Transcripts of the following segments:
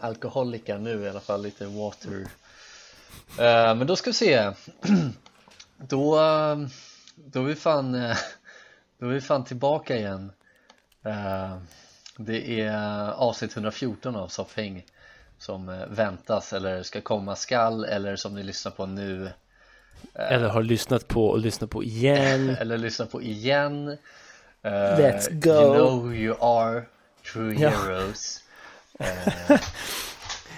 non-alkoholika nu i alla fall, lite water. Uh, Men då ska vi se. Då, då är vi fan, då är vi fan tillbaka igen. Uh, Det är avsnitt 114 av Soffhäng som väntas eller ska komma skall eller som ni lyssnar på nu. Eller har lyssnat på och lyssnat på igen. Eller lyssnat på igen. Uh, Let's go. You know who you are. True Ja. heroes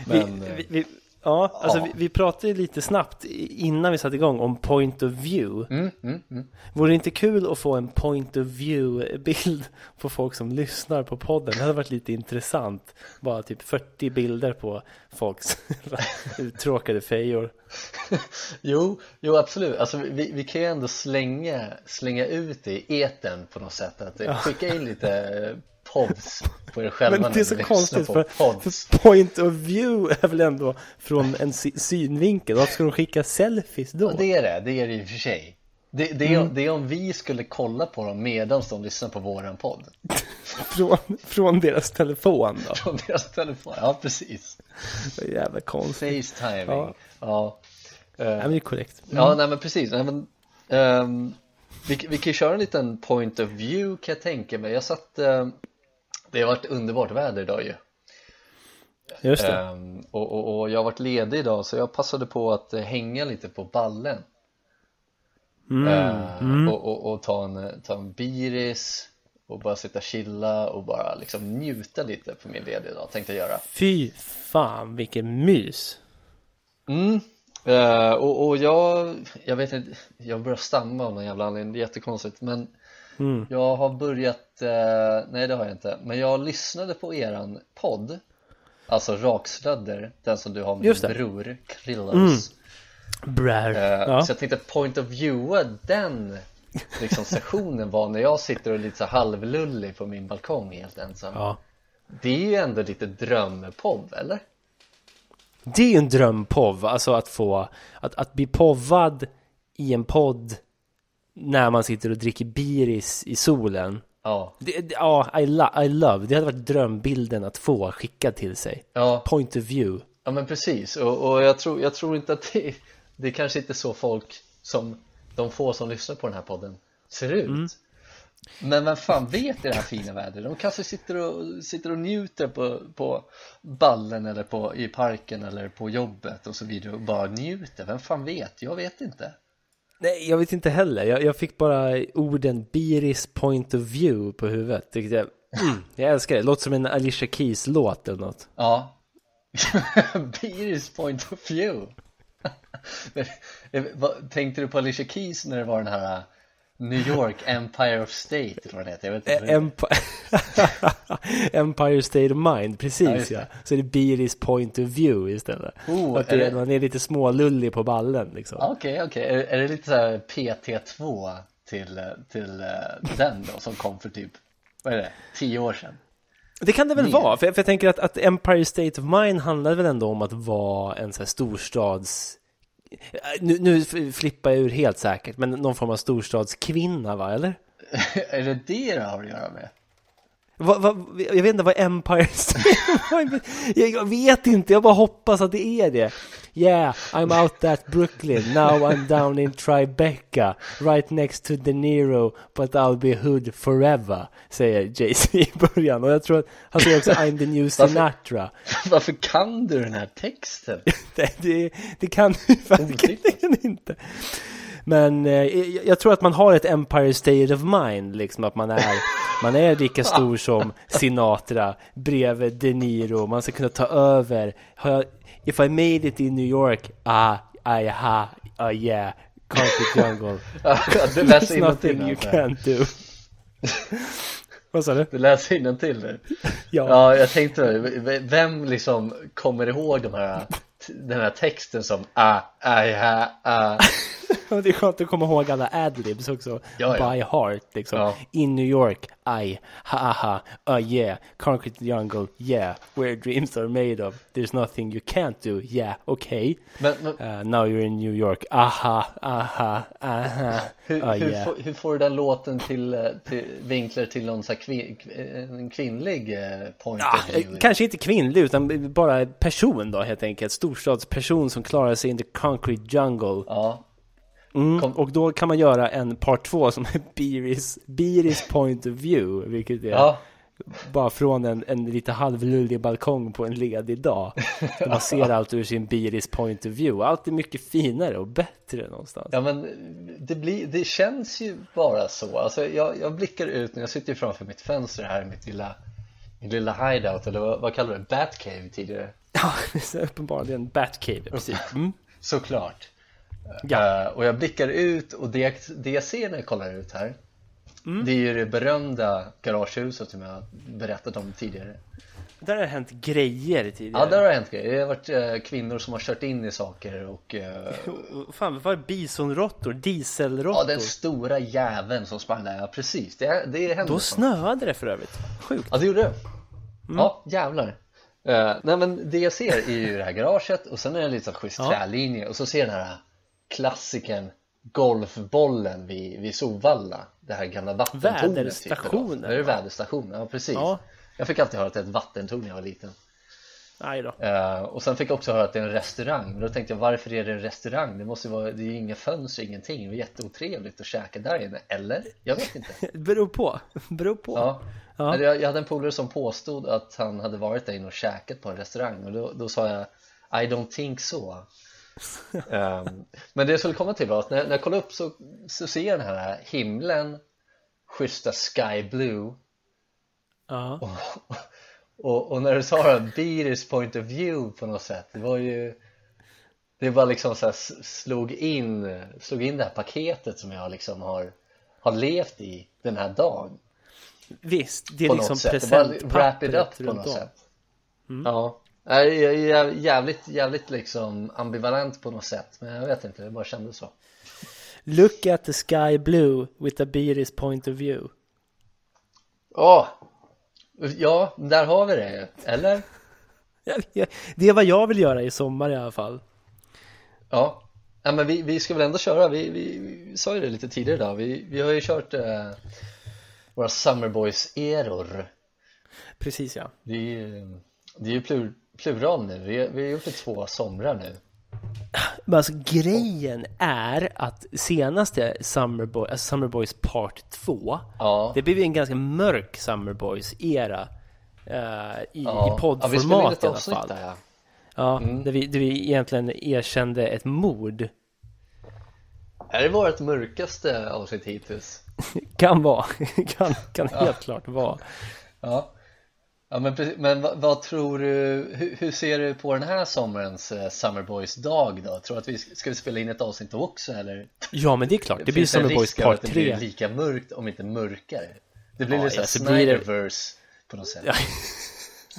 Men vi, eh, vi, vi, Ja, alltså Ja. Vi, vi pratade lite snabbt innan vi satte igång om point of view mm, mm, mm. Vore det inte kul att få en point of view bild på folk som lyssnar på podden? Det hade varit lite intressant Bara typ 40 bilder på folks uttråkade fejor Jo, jo absolut, alltså vi, vi kan ju ändå slänga, slänga ut det i eten på något sätt att eh, skicka in lite pods på er själva Men det är så konstigt för, för point of view är väl ändå från en sy- synvinkel. Varför ska de skicka selfies då? Ja, det är det, det är det i och för sig. Det, det, är, det är om vi skulle kolla på dem medan de lyssnar på våran podd. Från, från deras telefon då? Från deras telefon, ja precis. Det är jävla konstigt. Facetiming, Ja. ja, Eh, Ja, men det är korrekt. Ja, nej men precis. Nej, men, ehm, vi, vi kan ju köra en liten point of view kan jag tänka mig. Jag satt, ehm, det har varit underbart väder idag ju. Just det Ehm, och, och, och jag har varit ledig idag så jag passade på att hänga lite på ballen. mm. Ehm, Och, och, och ta, en, ta en biris och bara sitta och chilla och bara liksom njuta lite på min lediga dag tänkte jag göra. Fy fan vilken mys Mm. Eh, och, och jag, jag vet inte, jag börjar stamma av någon jävla anledning, det är jättekonstigt men mm. jag har börjat, eh, nej det har jag inte, men jag lyssnade på eran podd Alltså Rakslödder, den som du har med Just din det. bror, Krillos Mm. Brär Eh, ja. Så jag tänkte point of viewa den liksom sessionen var när jag sitter och är lite så halvlullig på min balkong helt ensam ja Det är ju ändå lite drömpodd, eller? Det är ju en drömpov, alltså att få att, att bli povad i en podd när man sitter och dricker biris i solen. Ja, det, Ja, I, lo, I love, det hade varit drömbilden att få skickad till sig. Ja. Point of view. Ja men precis. Och, och jag, tror, jag tror inte att det, det är kanske inte så folk som de få som lyssnar på den här podden ser ut. Mm. Men vem fan vet i det här fina vädret? De kanske sitter och, sitter och njuter på, på ballen eller på, i parken eller på jobbet och så vidare och bara njuter, vem fan vet? Jag vet inte Nej, jag vet inte heller. Jag, jag fick bara orden Biris point of view på huvudet. Tyckte jag, mm, jag älskar det. Låter som en Alicia Keys låt eller något. Ja Biris point of view eh, Tänkte du på Alicia Keys när det var den här New York Empire of State eller vad det heter? Jag vet inte Eh, Empire, State of Mind, Ja, precis ja. det. Så det är Biris point of view istället. Oh, att är det, man är lite smålullig på ballen liksom. Okej, okej. Är, är det lite så här PT2 till, till eh, den då som kom för typ, vad är det, tio år sedan? Det kan det väl Mer. vara, för jag, för jag tänker att, att Empire State of Mind handlar väl ändå om att vara en sån här storstads... Äh, nu, nu flippar jag ur helt säkert, men någon form av storstadskvinna va, eller? är det det det har att göra med? Va, va, jag vet inte vad Empire State jag, jag vet inte, jag bara hoppas att det är det. Yeah, I'm out at Brooklyn, now I'm down in Tribeca, right next to De Niro, but I'll be hood forever, säger Jay-Z i början. Och jag tror att han säger också I'm the new Sinatra. Varför kan du den här texten? Det, det, det kan du verkligen inte. Men eh, jag, tror att man har ett Empire State of Mind, liksom att man är, man är lika stor som Sinatra bredvid De Niro. Man ska kunna ta över. Jag, if I made it in New York, ah, I ha, ah yeah, Concrete Jungle. Du läser nothing you alltså. can't do. Vad sa du? Du läser innantill nu Ja. Ja, jag tänkte Vem liksom kommer ihåg de här, den här texten som Ah, I ha, uh. Det är skönt att komma ihåg alla adlibs också. Ja, ja. By heart liksom. Ja. In New York, I, ha ha ha, uh yeah, concrete jungle, yeah, where dreams are made of, there's nothing you can't do, yeah, okay. Men, men Uh, now you're in New York, aha, aha, aha, hur, uh hur, yeah. får, hur får du den låten till, eh, till vinklar till någon så kvin, en kvinnlig eh, point Ah, of view? eh, kanske inte kvinnlig utan bara person då helt enkelt. Storstadsperson som klarar sig in the concrete jungle. Ja, Mm, och då kan man göra en part två som är Beeris, Beeris point of view. Vilket är ja, bara från en, en lite halvlullig balkong på en ledig dag. Där man ser allt ur sin Beeris point of view. Allt är mycket finare och bättre någonstans. ja men det, blir, det känns ju bara så. Alltså jag, jag blickar ut när jag sitter framför mitt fönster här i mitt lilla, min lilla hideout eller vad, vad kallar du det? Batcave tidigare? Ja, det är uppenbarligen en Batcave i princip. Mm. Såklart. Ja. Eh, och jag blickar ut och det, det jag ser när jag kollar ut här Mm. Det är ju det berömda garagehuset som jag berättat om tidigare Där har det hänt grejer tidigare. Ja, där har det hänt grejer. Det har varit eh, kvinnor som har kört in i saker och eh, Fan, vad var det? Bisonråttor? Dieselråttor? Ja, den stora jäveln som sprang där, ja precis Det, det hände Då snöade det för övrigt. Sjukt. Ja, det gjorde det Ja, jävlar Eh, Nej men det jag ser är ju det här garaget och sen är det lite så schysst Ja. trälinje och så ser jag den här klassikern golfbollen vid, vid Solvalla Det här gamla vattentornet Väderstationen, typ? Det är väderstationen, ja precis Ja. Jag fick alltid höra att det är ett vattentorn när jag var liten Nej då. Eh, Och sen fick jag också höra att det är en restaurang Men då tänkte jag varför är det en restaurang? Det måste vara, det är ju inga fönster, ingenting Det är jätteotrevligt att käka där inne, eller? Jag vet inte Beror på. Beror på. Ja, Ja. Jag, jag hade en polare som påstod att han hade varit där inne och käkat på en restaurang och då, då sa jag I don't think so Ehm, Men det jag skulle komma till var att när, när jag kollar upp så, så ser jag den här himlen schyssta sky blue Ja. och, och när du sa det, Beaters point of view på något sätt det var ju det bara liksom så här slog in slog in det här paketet som jag liksom har har levt i den här dagen Visst, det är på liksom presentpappret up på något om. sätt Ja, Nej, jag är jävligt, jävligt liksom ambivalent på något sätt Men jag vet inte, det bara kändes så Look at the sky blue with a Beeris point of view. Åh! Ja, där har vi det, eller? Det är vad jag vill göra i sommar i alla fall. Ja, ja men vi, vi ska väl ändå köra, vi, vi, vi sa ju det lite tidigare idag. Vi, vi har ju kört eh, våra Summerboys-eror Precis ja. Det är ju, det är ju plur, plural nu, vi, vi har gjort det två somrar nu Men alltså grejen är att senaste Summer, Boy, alltså Summer Boys Part 2 Ja, Det blev ju en ganska mörk Summer Boys-era eh, i, i ja. ja in poddformat ett i alla fall. där ja Ja, där, vi, där vi egentligen erkände ett mord. Är det vårt mörkaste avsnitt hittills? Kan vara, kan, kan helt klart vara. Ja, ja men, precis, men vad, vad tror du, hur, hur ser du på den här sommarens eh, Summer Boys dag då? Tror att vi ska vi spela in ett avsnitt då också eller? Ja, men det är klart. Det blir Finns en Summer Boys risk över Part att det blir 3. lika mörkt om inte mörkare? Det blir Ja, lite ja, såhär så blir det- Snyderverse på något sätt Ja.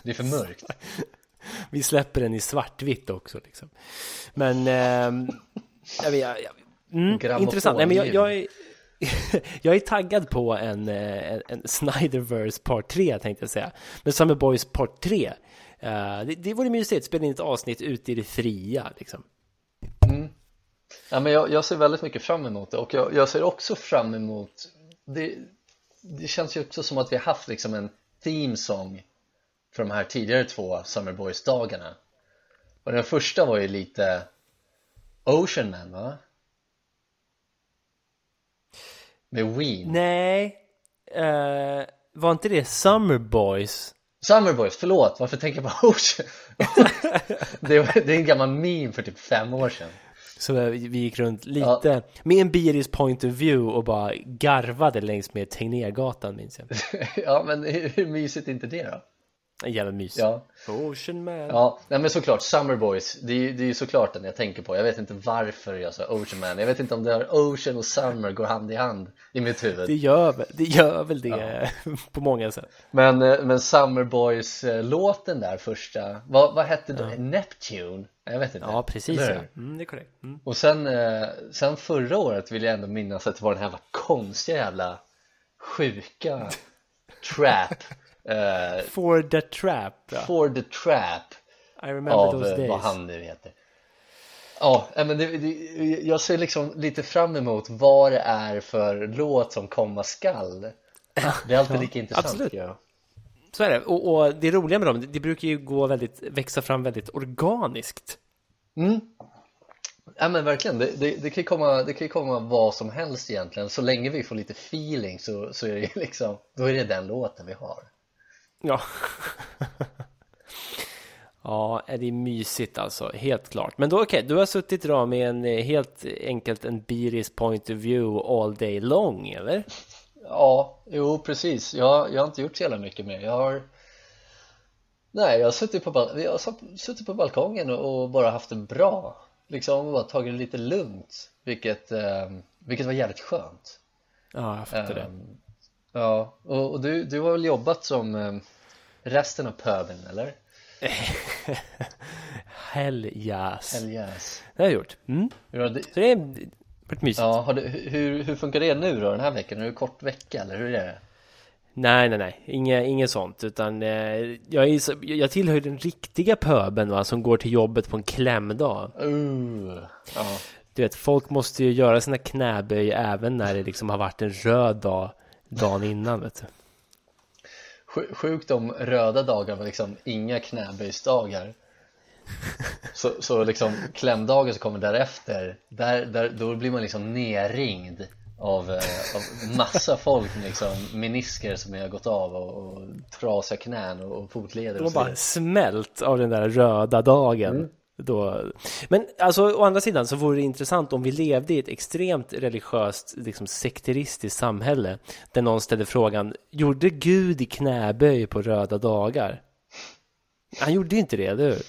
Det är för mörkt Vi släpper den i svartvitt också liksom. Men, ehm, jag vet, jag, mm, Grammofonljud. intressant. Nej, men jag, jag, är, jag är taggad på en, en, en Snyderverse Part 3 tänkte jag säga. Men Summer Boys Part 3. Eh, det, det vore mysigt, spela in ett avsnitt ute i det fria liksom. Mm. Ja men jag, jag ser väldigt mycket fram emot det och jag, jag ser också fram emot det, det känns ju också som att vi har haft liksom en theme song för de här tidigare två Summer Boys dagarna och den första var ju lite Ocean Man va? Med Ween Nej, eh, var inte det Summer Boys? Summer Boys, förlåt, varför tänker jag på Ocean? det, är en gammal meme för typ fem år sedan Så vi gick runt lite med en Beeris point of view och bara garvade längs med Tegnérgatan minns jag. Ja men hur mysigt är inte det då? En jävla mys. Ja, Ocean Man. ja. Nej, men såklart Summer Boys Det är, ju- det är ju såklart den jag tänker på Jag vet inte varför jag sa Ocean Man Jag vet inte om det har Ocean och Summer går hand i hand i mitt huvud Det gör, det gör väl det på många sätt. Men, eh, men Summer Boys eh, låten där första Vad, vad hette det? Neptune? Jag vet inte Ja, precis ja. Mm, det är korrekt. Mm. Och sen, eh, sen förra året vill jag ändå minnas att det var den här konstiga jävla sjuka trap eh, For the Trap. Ja. For the trap I remember av those eh, days. vad han nu heter Ja, eh, men det, det, jag ser liksom lite fram emot vad det är för låt som komma skall Det är alltid lika intressant absolut. tycker jag. Så är det. Och, och det roliga med dem, det, det brukar ju gå väldigt, växa fram väldigt organiskt. Mm. Ja men verkligen, det, det, det, kan komma, det kan ju komma vad som helst egentligen Så länge vi får lite feeling så, så är det liksom Då är det den låten vi har Ja. ja, är det är mysigt alltså, helt klart. Men då okej, du har suttit idag med en eh, helt enkelt en Bearis point of view all day long, eller? Ja, jo precis. Jag, jag har inte gjort så jävla mycket mer. Jag har Nej, jag har suttit på, bal- jag har suttit på balkongen och, bara haft det bra Liksom bara tagit det lite lugnt Vilket, eh, vilket var jävligt skönt Ja, jag fattar det. Ja, och, och du, du har väl jobbat som eh, resten av pöben eller? Hell yes. Hell yes Det har jag gjort. Mm. Har det, Så det är varit mysigt. ja, har det, hur, hur funkar det nu då den här veckan? Är det kort vecka eller hur är det? Nej, nej, nej, inget, inget sånt, utan eh, jag, är, jag tillhör den riktiga pöben va, som går till jobbet på en klämdag. Uh, ja. Du vet, folk måste ju göra sina knäböj även när det liksom har varit en röd dag dagen innan, vet du. Sj- Sjukt om röda dagar var liksom inga knäböjsdagar så, så liksom klämdagen som kommer därefter där, där, då blir man liksom nerringd av, eh, av massa folk liksom menisker som har gått av och, och trasiga knän och, och fotleder De och har så bara smält av den där röda dagen. Då... Men alltså, å andra sidan så vore det intressant om vi levde i ett extremt religiöst, liksom sekteristiskt samhälle där någon ställde frågan, gjorde Gud i knäböj på röda dagar? Han gjorde inte det, eller hur?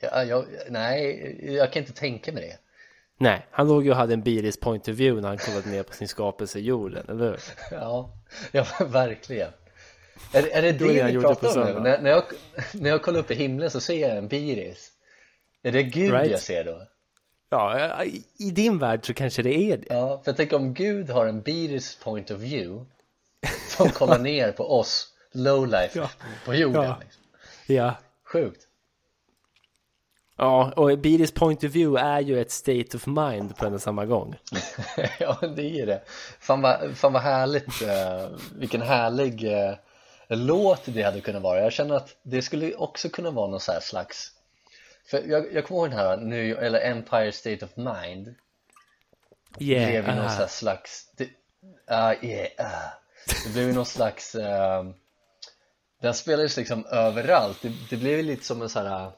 ja, jag, Nej, jag kan inte tänka mig det Nej, han låg ju och hade en biris point of view när han kollade ner på sin skapelse jorden, eller hur? Ja, ja verkligen Är, är det det det vi pratar om nu? När, när, jag, när jag kollar upp i himlen så ser jag en biris Är det Gud Right. jag ser då? Ja, i- din värld så kanske det är det. Ja, för tänker om Gud har en biris point of view som kollar ner på oss lowlife Ja. på jorden Ja. liksom. Ja. Sjukt Ja, och Biris point of view är ju ett state of mind på en och samma gång. Ja, det är det Fan vad, fan vad härligt eh, Vilken härlig eh, låt det hade kunnat vara Jag känner att det skulle också kunna vara någon så här slags för jag, jag kommer ihåg den här New, eller Empire State of Mind Yeah. blev ju någon ah. så här slags det, ah, yeah, ah. det blev ju någon slags uh, den spelades liksom överallt det, det blev ju lite som en så här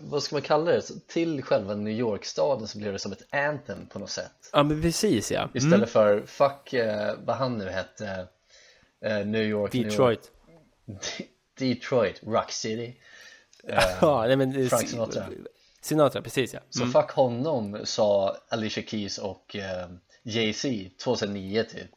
vad- ska man kalla det? Så Till själva New York-staden så blev det som ett anthem på något sätt Ja, men precis ja. Istället Mm. för fuck eh, vad han nu hette eh, New York New York, Detroit. Detroit, Rock City Ja, nej men... Frank Sinatra. Sinatra, precis ja. Så fuck honom sa Alicia Keys och eh, Jay-Z 2009 typ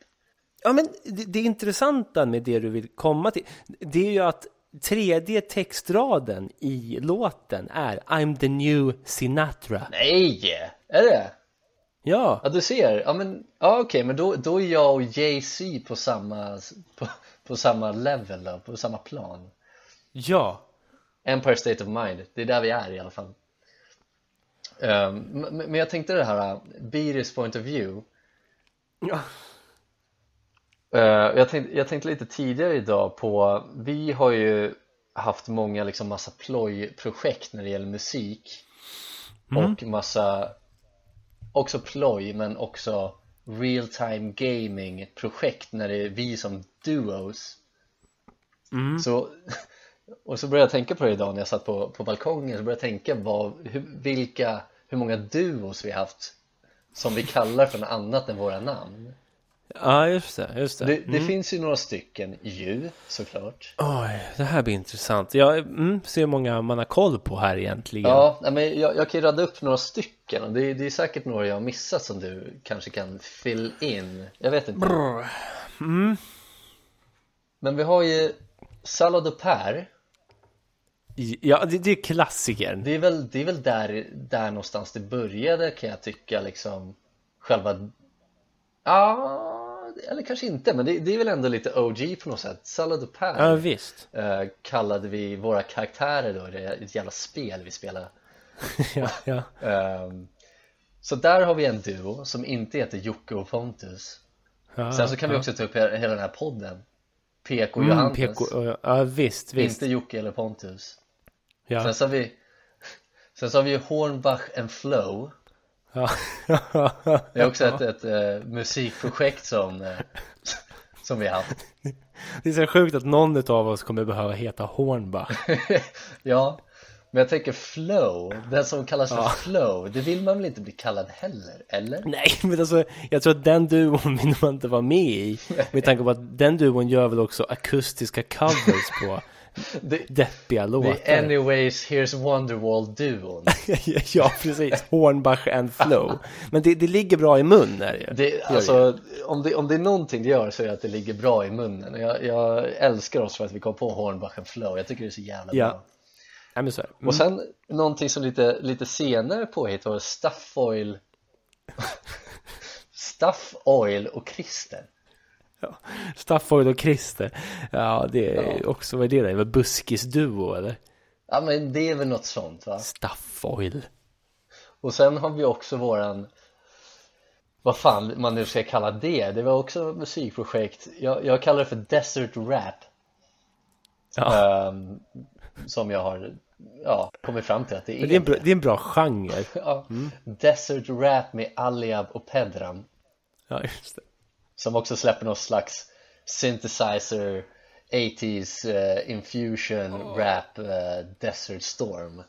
Ja, men det, det intressanta med det du vill komma till, det är ju att tredje textraden i låten är I'm the new Sinatra. Nej! Är det? Ja, Ja du ser, ja men ja, okej men då, då är jag och Jay-Z på samma på, på samma level då, på samma plan ja. Empire State of Mind, det är där vi är i alla fall. Ehm, men, jag tänkte det här, Bearis point of view. Ja. Eh, jag, tänkte, jag tänkte lite tidigare idag på, vi har ju haft många liksom massa plojprojekt när det gäller musik. Och massa, också ploj men också real time gaming projekt när det är vi som duos. Så, och så började jag tänka på det idag när jag satt på, på balkongen så började jag tänka vad, hur, vilka, hur många duos vi har haft som vi kallar för något annat än våra namn Ja, just det, just det. Det, det finns ju några stycken ju såklart. Oj, det här blir intressant. Jag mm, ser hur många man har koll på här egentligen. Ja, men jag, jag kan ju radda upp några stycken och det, det är säkert några jag har missat som du kanske kan fill in. Jag vet inte. Mm. Men vi har ju Salad och Per. Ja, det, det är klassikern. Det är väl, det är väl där, där någonstans det började kan jag tycka liksom Själva Ja, eller kanske inte men det, det är väl ändå lite OG på något sätt Salad och Per Ja, visst. eh, kallade vi våra karaktärer då, det är ett jävla spel vi spelar ja, ja. Ehm, Så där har vi en duo som inte heter Jocke och Pontus ja Sen så kan vi också ta upp hela den här podden PK Mm, Johannes PK, ja, visst, visst. Inte Jocke eller Pontus Ja. Sen så har vi Sen så har vi ju Hornbach and Flow Ja. Det är också ett, ett eh, musikprojekt som eh, Som vi har haft Det är så sjukt att någon av oss kommer behöva heta Hornbach. Ja Men jag tänker Flow Den som kallas för Flow Det vill man väl inte bli kallad heller, eller? Nej, men alltså jag tror att den duon vill man inte vara med i. Med tanke på att den duon gör väl också akustiska covers på Det, deppiga låtar. är anyways Here's Wonderwall-duon ja, precis. Hornbach and Flow. Men det, det ligger bra i mun är det ju. det, alltså, om, det, om det är någonting det gör så är det att det ligger bra i munnen jag, jag älskar oss för att vi kom på Hornbach and Flow Jag tycker det är så jävla Ja. bra Nej, men så det. Och sen någonting som lite, lite senare påhitt var Stuff Oil Stuff Oil och Christer Ja. Stafford och Christer. Ja, det är också, vad är det där? Det buskisduo eller? Ja men det är väl något sånt va? Staffoil. Och sen har vi också våran Vad fan man nu ska kalla det Det var också ett musikprojekt Jag, jag kallar det för Desert Rap Ja. Ehm, Som jag har Ja, kommit fram till att det är det, är en bra, det är en bra genre. ja, Desert Rap med Aliab och Pedram Ja, just det. Som också släpper någon slags synthesizer 80s eh, infusion rap eh, Desert Storm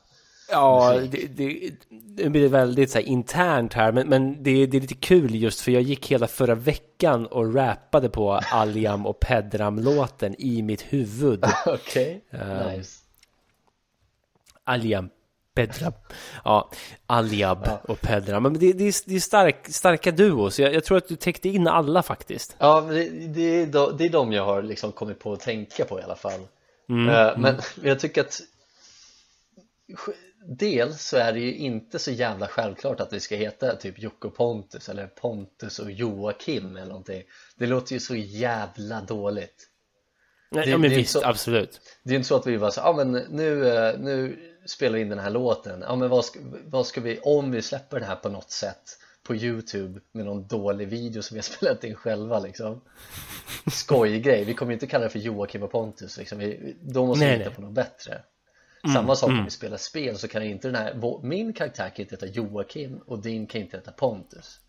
Ja, det, det, det blir väldigt så här internt här, men, men det, det är lite kul just för jag gick hela förra veckan och rappade på Aliam och Pedram-låten i mitt huvud. Okej, Ehm, nice Aliam, Pedram, ja, Aliab och Pedram. Men det, det, är, det är stark, starka duos, jag, jag tror att du täckte in alla faktiskt. Ja, det, det, är de, det är de jag har liksom kommit på att tänka på i alla fall Mm, Eh, Men jag tycker att Dels så är det ju inte så jävla självklart att det ska heta typ Jocke och Pontus eller Pontus och Joakim eller någonting Det låter ju så jävla dåligt Nej, Det- ja, men visst, så- absolut. Det är inte så att vi bara så, ja men nu, eh, nu spelar in den här låten. Ja men vad ska, vad ska vi, om vi släpper den här på något sätt på Youtube med någon dålig video som vi har spelat in själva liksom. Skojgrej, vi kommer ju inte kalla det för Joakim och Pontus liksom. vi, Då måste Nej, vi hitta på något bättre. Samma sak om vi spelar spel så kan inte den här, min karaktär kan inte heta Joakim och din kan inte heta Pontus.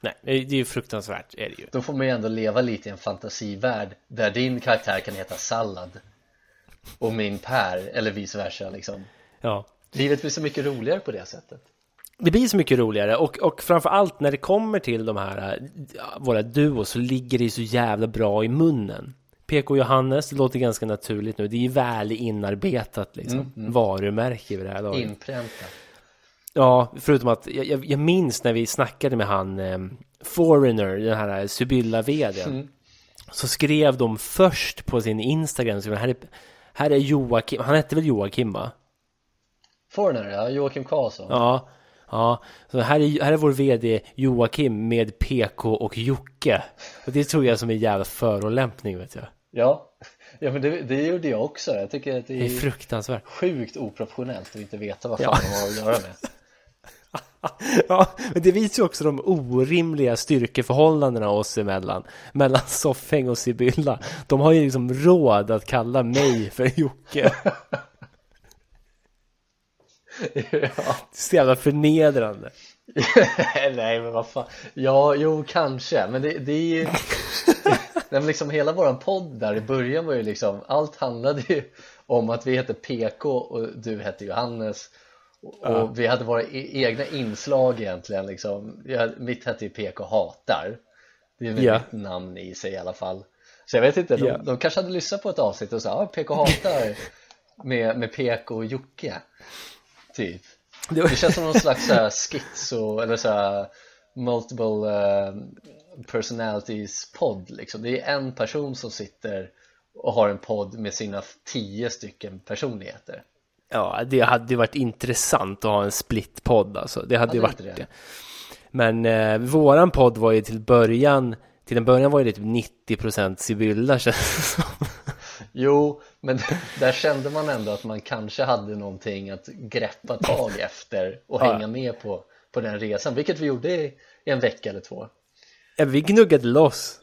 Nej, det är ju fruktansvärt, är det ju. Då får man ju ändå leva lite i en fantasivärld där din karaktär kan heta Sallad och min Per, eller vice versa liksom Ja. Livet blir så mycket roligare på det sättet Det blir så mycket roligare och, och framförallt när det kommer till de här våra duos så ligger det så jävla bra i munnen. PK Johannes, det låter ganska naturligt nu. Det är ju väl inarbetat liksom. Varumärke vid det här laget. Inpräntat Ja, förutom att jag, jag, jag minns när vi snackade med han eh, Foreigner, den här Sibylla vdn Så skrev de först på sin Instagram, så här är, här är Joakim, han hette väl Joakim va? Foreigner, ja, Joakim Karlsson Ja, ja. Så här är, här är vår vd Joakim med PK och Jocke. Och det tror jag som en jävla förolämpning vet jag. Ja, ja men det, det gjorde jag också Jag tycker att det Det är är fruktansvärt. sjukt oproportionellt att inte veta vad Ja. fan de har att göra med Ja, men det visar ju också de orimliga styrkeförhållandena oss emellan. Mellan Soffhäng och Sibylla. De har ju liksom råd att kalla mig för Jocke. ja. Så jävla förnedrande. Nej men vad fan Ja, jo kanske Men det, det är ju Nej, men liksom hela våran podd där i början var ju liksom Allt handlade ju om att vi hette PK och du hette Johannes och, och vi hade våra e egna inslag egentligen liksom jag, Mitt hette ju PK hatar Det är väl Ja. mitt namn i sig i alla fall Så jag vet inte, de, Ja. de kanske hade lyssnat på ett avsnitt och sa ah, PK hatar med, med PK och Jocke Typ Det känns som någon slags så här schizo eller så här multiple eh, personalities podd liksom Det är en person som sitter och har en podd med sina tio stycken personligheter Ja, det hade ju varit intressant att ha en split-podd alltså. Det hade ju Hade varit inte det. det? Men eh, våran podd var ju till början, till en början var det typ 90% Sibylla känns det som. Jo, men där kände man ändå att man kanske hade någonting att greppa tag efter och hänga med på, på den resan, vilket vi gjorde i, i en vecka eller två Ja, vi gnuggade loss.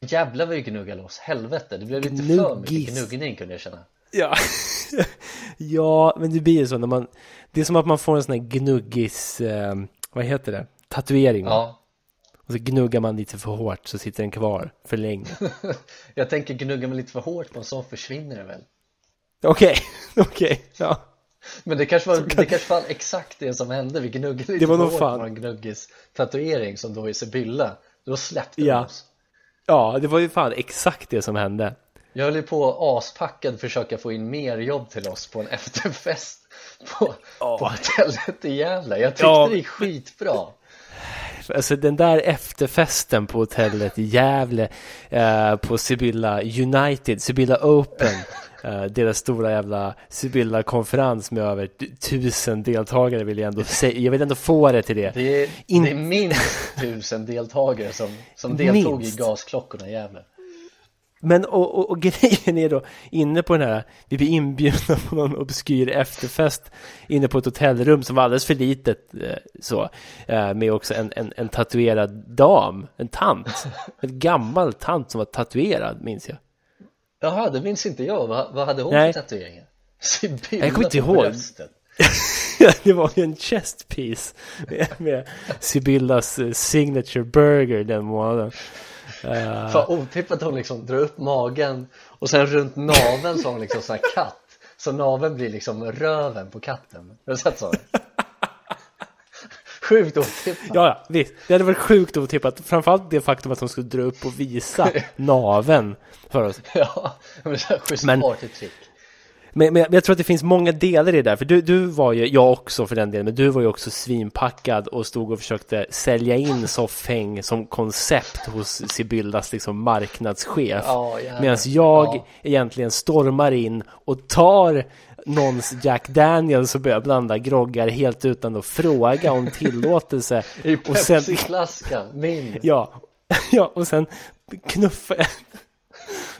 Jävlar vad vi gnuggade loss, helvete, det blev lite för mycket Gnuggis. gnuggning kunde jag känna Ja. ja, men det blir ju så när man, det är som att man får en sån här gnuggis, eh, vad heter det? Tatuering. Ja, Och så gnuggar man lite för hårt så sitter den kvar för länge. jag tänker gnugga mig lite för hårt på en sån försvinner det väl Okej, okej, ja. Men det kanske var, det kanske var exakt det som hände, vi gnuggade lite Det var för hårt fan. på en gnuggis tatuering som då är Sibylla Då släppte Ja. oss Ja, det var ju fan exakt det som hände. Jag höll ju på aspackad försöka få in mer jobb till oss på en efterfest på, Ja. på hotellet i Gävle Jag tyckte Ja. det gick skitbra Alltså den där efterfesten på hotellet i Gävle eh, på Sibylla United, Sibylla Open eh, deras stora jävla Sibylla-konferens med över tusen deltagare vill jag ändå säga. Jag vill ändå få det till det. Det är, In- det är minst tusen deltagare som, som deltog Minst. i gasklockorna i Gävle Men och, och, och grejen är då inne på den här, vi blir inbjudna på någon obskyr efterfest inne på ett hotellrum som var alldeles för litet eh, så, eh, med också en, en, en tatuerad dam, en tant, en gammal tant som var tatuerad minns jag. Jaha, det minns inte jag, vad, vad hade hon Nej. för tatueringar? Jag kommer inte ihåg. det var ju en chest piece med, med Sibyllas eh, signature burger den månaden. Eh, Fan otippat att hon liksom drar upp magen och sen runt naveln så har hon liksom sån här katt Så naveln blir liksom röven på katten Har du sett så? Sjukt otippat Ja, ja, visst. Det hade varit sjukt otippat. Framförallt det faktum att hon skulle dra upp och visa naven för oss. Ja, men det är ett schysst Men- partytrick Men, men jag tror att det finns många delar i det där. För du, du var ju, jag också för den delen, men du var ju också svinpackad och stod och försökte sälja in soffhäng som koncept hos Sibyllas liksom marknadschef. Jävlar. Medan jag Ja. egentligen stormar in och tar någons Jack Daniels och börjar blanda groggar helt utan att fråga om tillåtelse. I Pepsi-flaskan, min Ja, ja och sen knuffa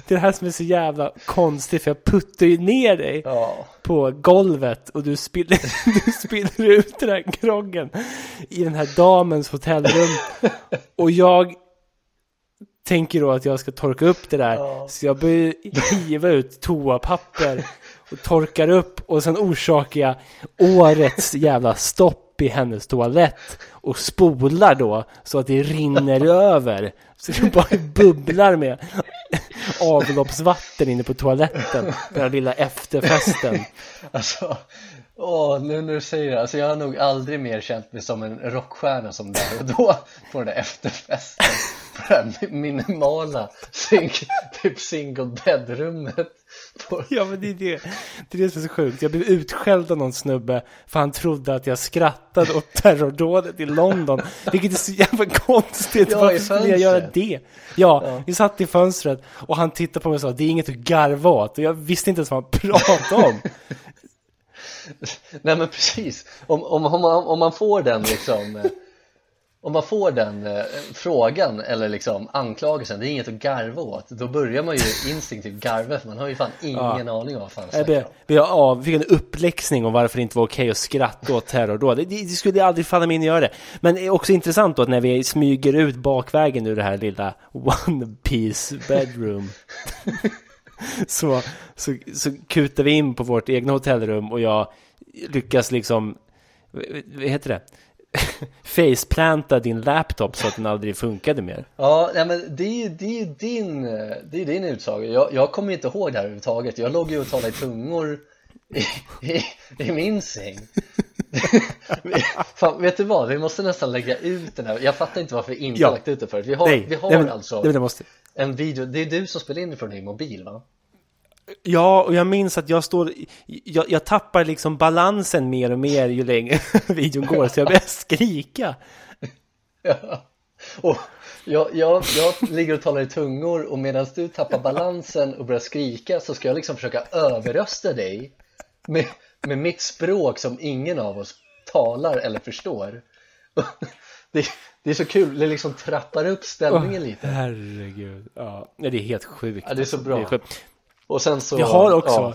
Det är det här som är så jävla konstigt för jag puttar ju ner dig Ja, på golvet och du spiller, du spiller ut den här groggen i den här damens hotellrum. Och jag tänker då att jag ska torka upp det där. Ja. så jag börjar hiva ut toapapper och torkar upp och sen orsakar jag årets jävla stopp i hennes toalett och spolar då så att det rinner över. Så det bara bubblar med avloppsvatten inne på toaletten den här lilla efterfesten. Alltså Åh, nu när du säger det, alltså jag har nog aldrig mer känt mig som en rockstjärna som där och då på den där efterfesten. På det här minimala sing, typ single bed-rummet på, Ja men det är det, det är det som är så sjukt. Jag blev utskälld av någon snubbe för han trodde att jag skrattade åt terrordådet i London. Vilket är så jävla konstigt. Ja, Varför skulle jag göra det? Ja, Ja. vi satt i fönstret och han tittade på mig och sa det är inget att garva åt. Och jag visste inte ens vad han pratade om. Nej men precis, om, om, om, man, om man får den liksom eh, Om man får den eh, frågan eller liksom anklagelsen, det är inget att garva åt Då börjar man ju instinktivt garva för man har ju fan ingen aning om vad fan snackar om blev av, fick en uppläxning om varför det inte var okej att skratta åt terrordåd. Det, det skulle aldrig falla mig in att göra det. Men det är också intressant då att när vi smyger ut bakvägen ur det här lilla one piece bedroom så, så, så kutar vi in på vårt egna hotellrum och jag lyckas liksom, vad heter det? Faceplanta din laptop så att den aldrig funkade mer. Ja, nej, men det är ju det är din, det är din utsaga jag, jag kommer inte ihåg det här överhuvudtaget Jag låg ju och talade i tungor i, i, i min säng Fan, vet du vad? Vi måste nästan lägga ut den här Jag fattar inte varför vi inte Ja. lagt ut det förut Vi har, Nej, vi har nej, men- alltså nej, måste. en video Det är du som spelar in det från din mobil va? Ja, och jag minns att jag står, jag, jag tappar liksom balansen mer och mer ju längre videon går, så jag börjar skrika. Ja. Och jag, jag, jag ligger och talar i tungor och medan du tappar balansen och börjar skrika så ska jag liksom försöka överrösta dig med, med mitt språk som ingen av oss talar eller förstår. Det, det är så kul, det liksom trappar upp stämningen lite. Herregud. Ja, det är helt sjukt. Ja, det är så bra. Och sen så... Jag har också ja.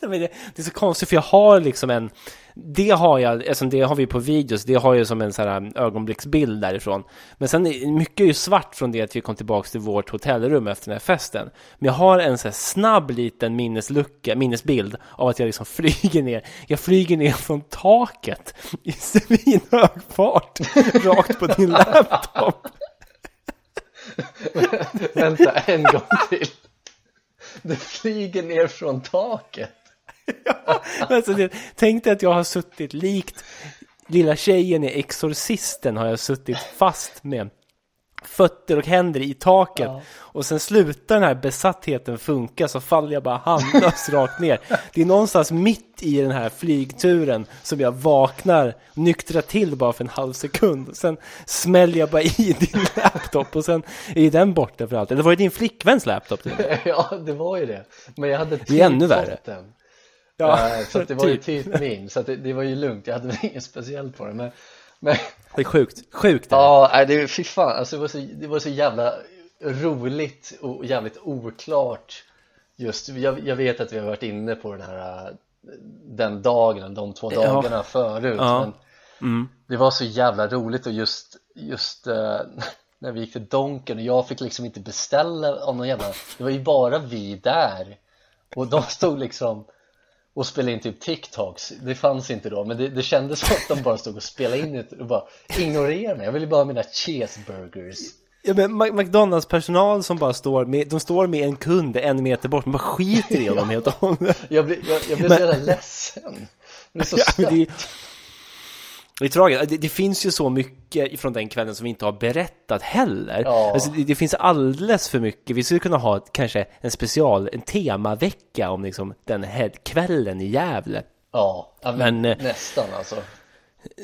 Det, är så konstigt för jag har liksom en Det har jag, alltså det har vi på videos Det har jag som en sån här ögonblicksbild därifrån Men sen mycket är ju svart från det att vi kom tillbaks till vårt hotellrum efter den här festen Men jag har en sån här snabb liten minneslucka, minnesbild Av att jag liksom flyger ner Jag flyger ner från taket I svinhög fart Rakt på din laptop Vänta, en gång till. Du flyger ner från taket. Alltså, det, tänk dig att jag har suttit likt lilla tjejen i Exorcisten har jag suttit fast med fötter och händer i taket Ja. och sen slutar den här besattheten funka så faller jag bara handlös rakt ner. Det är någonstans mitt i den här flygturen som jag vaknar, nyktrar till bara för en halv sekund och sen smäller jag bara i din laptop och sen är den borta för alltid. Eller var det din flickväns laptop? till? Ja, det var ju det. Men jag hade Det är ännu typ värre. den. Ja, Så det var ju typ. typ min, så det, det var ju lugnt. Jag hade väl inget speciellt på det. Men, men Det är sjukt, sjukt. det. ja, det, fy fan, alltså det, var så, det var så jävla roligt och jävligt oklart. Just, jag, jag vet att vi har varit inne på den här eh, den dagen, de två Ja. dagarna förut. Ja. Men Mm. det var så jävla roligt och just, just eh, när vi gick till Donken och jag fick liksom inte beställa av någon jävla Det var ju bara vi där och de stod liksom och spelade in typ TikToks. Det fanns inte då men det, det kändes som att de bara stod och spelade in det och bara ignorerade mig Jag ville bara ha mina cheeseburgers. Ja, men McDonalds personal som bara står med, de står med en kund en meter bort, man bara skiter i dem helt och hållet. Jag blev, jag, jag Men- så jävla ledsen. Jag blev så Ja, det, är- tragiskt. Det, det finns ju så mycket från den kvällen som vi inte har berättat heller. Ja. Alltså, det, det finns alldeles för mycket. Vi skulle kunna ha ett, kanske en special, en temavecka om liksom den här kvällen i Gävle. Ja, ja men, Men, eh, nästan alltså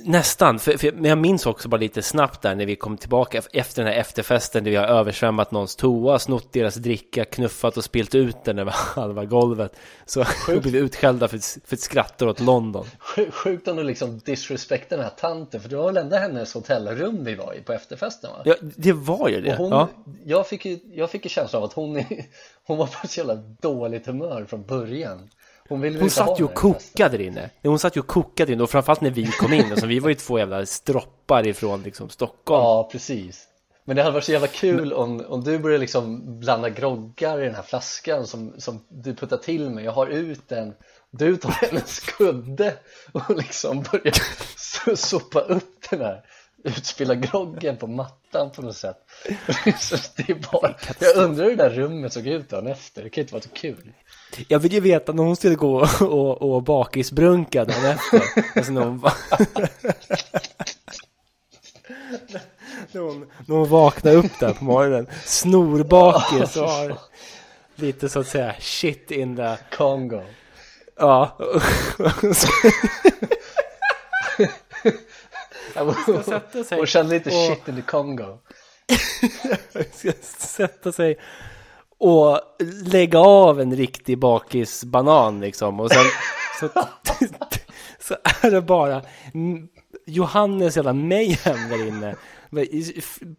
Nästan, för, för, men jag minns också bara lite snabbt där när vi kom tillbaka efter den här efterfesten där vi har översvämmat någons toa, snott deras dricka, knuffat och spilt ut den över halva golvet. Så blev vi utskällda för, ett- för ett skratt åt London. Sj- Sjukt om du liksom disrespektar den här tanten för det var väl ändå hennes hotellrum vi var i på efterfesten va? Ja, det var ju det. Hon, ja. jag, fick ju, jag fick ju känslan av att hon, hon var på så jävla dåligt humör från början Hon ville Hon satt ju och kokade där inne. Hon satt ju och kokade inne och framförallt när vi kom in. Alltså, vi var ju två jävla stroppar ifrån liksom, Stockholm. Ja, precis Men det hade varit så jävla kul om, om du började liksom blanda groggar i den här flaskan som, som du puttar till mig Jag har ut den Du tar hennes kudde och liksom börjar so- sopa upp den här utspilla groggen på mattan på något sätt så det är bara, Jag undrar hur det där rummet såg ut dagen efter, det kan ju inte vara så kul Jag vill ju veta när hon skulle gå och, och, bakisbrunka dagen efter. Alltså när hon, när, hon, när hon vaknade upp där på morgonen. Snorbakis och har lite så att säga shit in the... Kongo Ja. Ska sätta sig Och kände lite och- shit in the Congo ska sätta sig och lägga av en riktig bakisbanan liksom. Och sen så, så är det bara Johannes jävla mayhem där inne.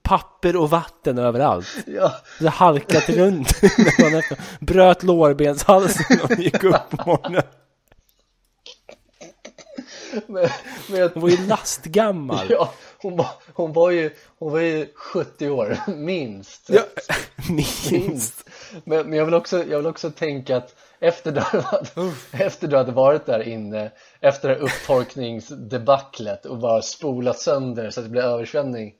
Papper och vatten överallt. Ja, Det halkat runt. Bröt lårbenshalsen och gick upp på morgonen. Men jag, Hon var ju lastgammal. ja hon, var, hon, var ju, hon var ju 70 år, minst. Ja, minst. Men, men jag, vill också, jag vill också tänka att efter du, hade, efter du hade varit där inne Efter det här upptorkningsdebaclet och bara spolat sönder så att det blev översvämning.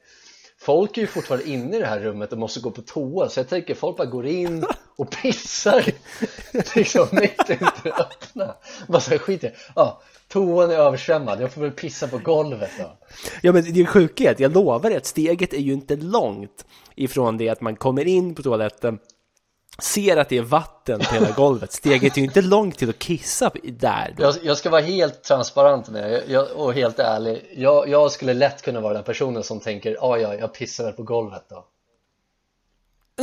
Folk är ju fortfarande inne i det här rummet och måste gå på toa så jag tänker folk bara går in och pissar liksom mitt inte öppna bara så här, skit i ja, toan är översvämmad, jag får väl pissa på golvet då Ja men det är sjukhet, jag lovar att steget är ju inte långt ifrån det att man kommer in på toaletten ser att det är vatten på hela golvet. Steget är ju inte långt till att kissa där. Jag, jag ska vara helt transparent med det jag, och helt ärlig. Jag, jag, skulle lätt kunna vara den personen som tänker, ja ja, jag pissar väl på golvet då.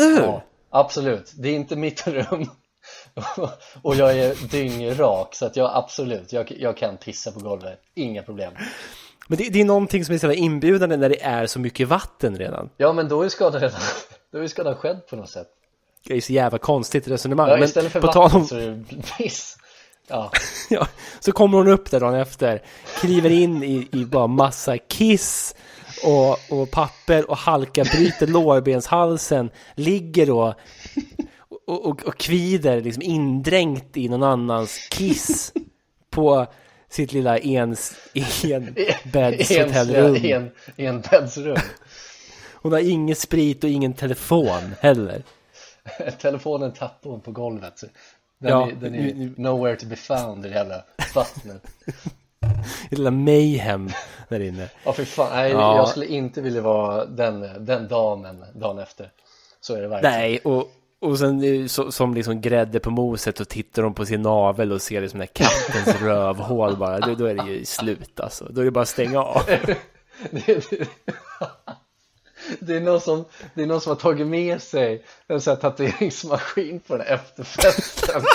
Eller Ja, absolut. Det är inte mitt rum. och jag är dyngrak så att jag absolut, jag, jag kan pissa på golvet. Inga problem. Men det, det är någonting som är så inbjudande när det är så mycket vatten redan. Ja, men då är skadan redan, då är skadan skedd på något sätt. Det är så jävla konstigt resonemang. Ja, men istället för på vatten tal om, så är det piss. Ja, ja, så kommer hon upp där dagen efter, kliver in i, i bara massa kiss och, och papper och halka, bryter lårbenshalsen, ligger då och, och, och kvider liksom indränkt i någon annans kiss på sitt lilla ens, enbäddshotellrum. en, enbäddsrum. Hon har ingen sprit och ingen telefon heller. Telefonen tappade hon på golvet. Den, Ja, är, den är nu- nowhere to be found i det hela vattnet. Det lilla mayhem där inne. Ja, för fan. Nej, Ja. jag skulle inte vilja vara den, den damen dagen efter. Så är det verkligen. Nej, och, och sen eh, så, som liksom grädde på moset och tittar de på sin navel och ser liksom den här kattens rövhål bara, då, då är det ju slut alltså. Då är det bara att stänga av. Det, är någon som, det är någon som har tagit med sig en sån här tatueringsmaskin på den här efterfesten.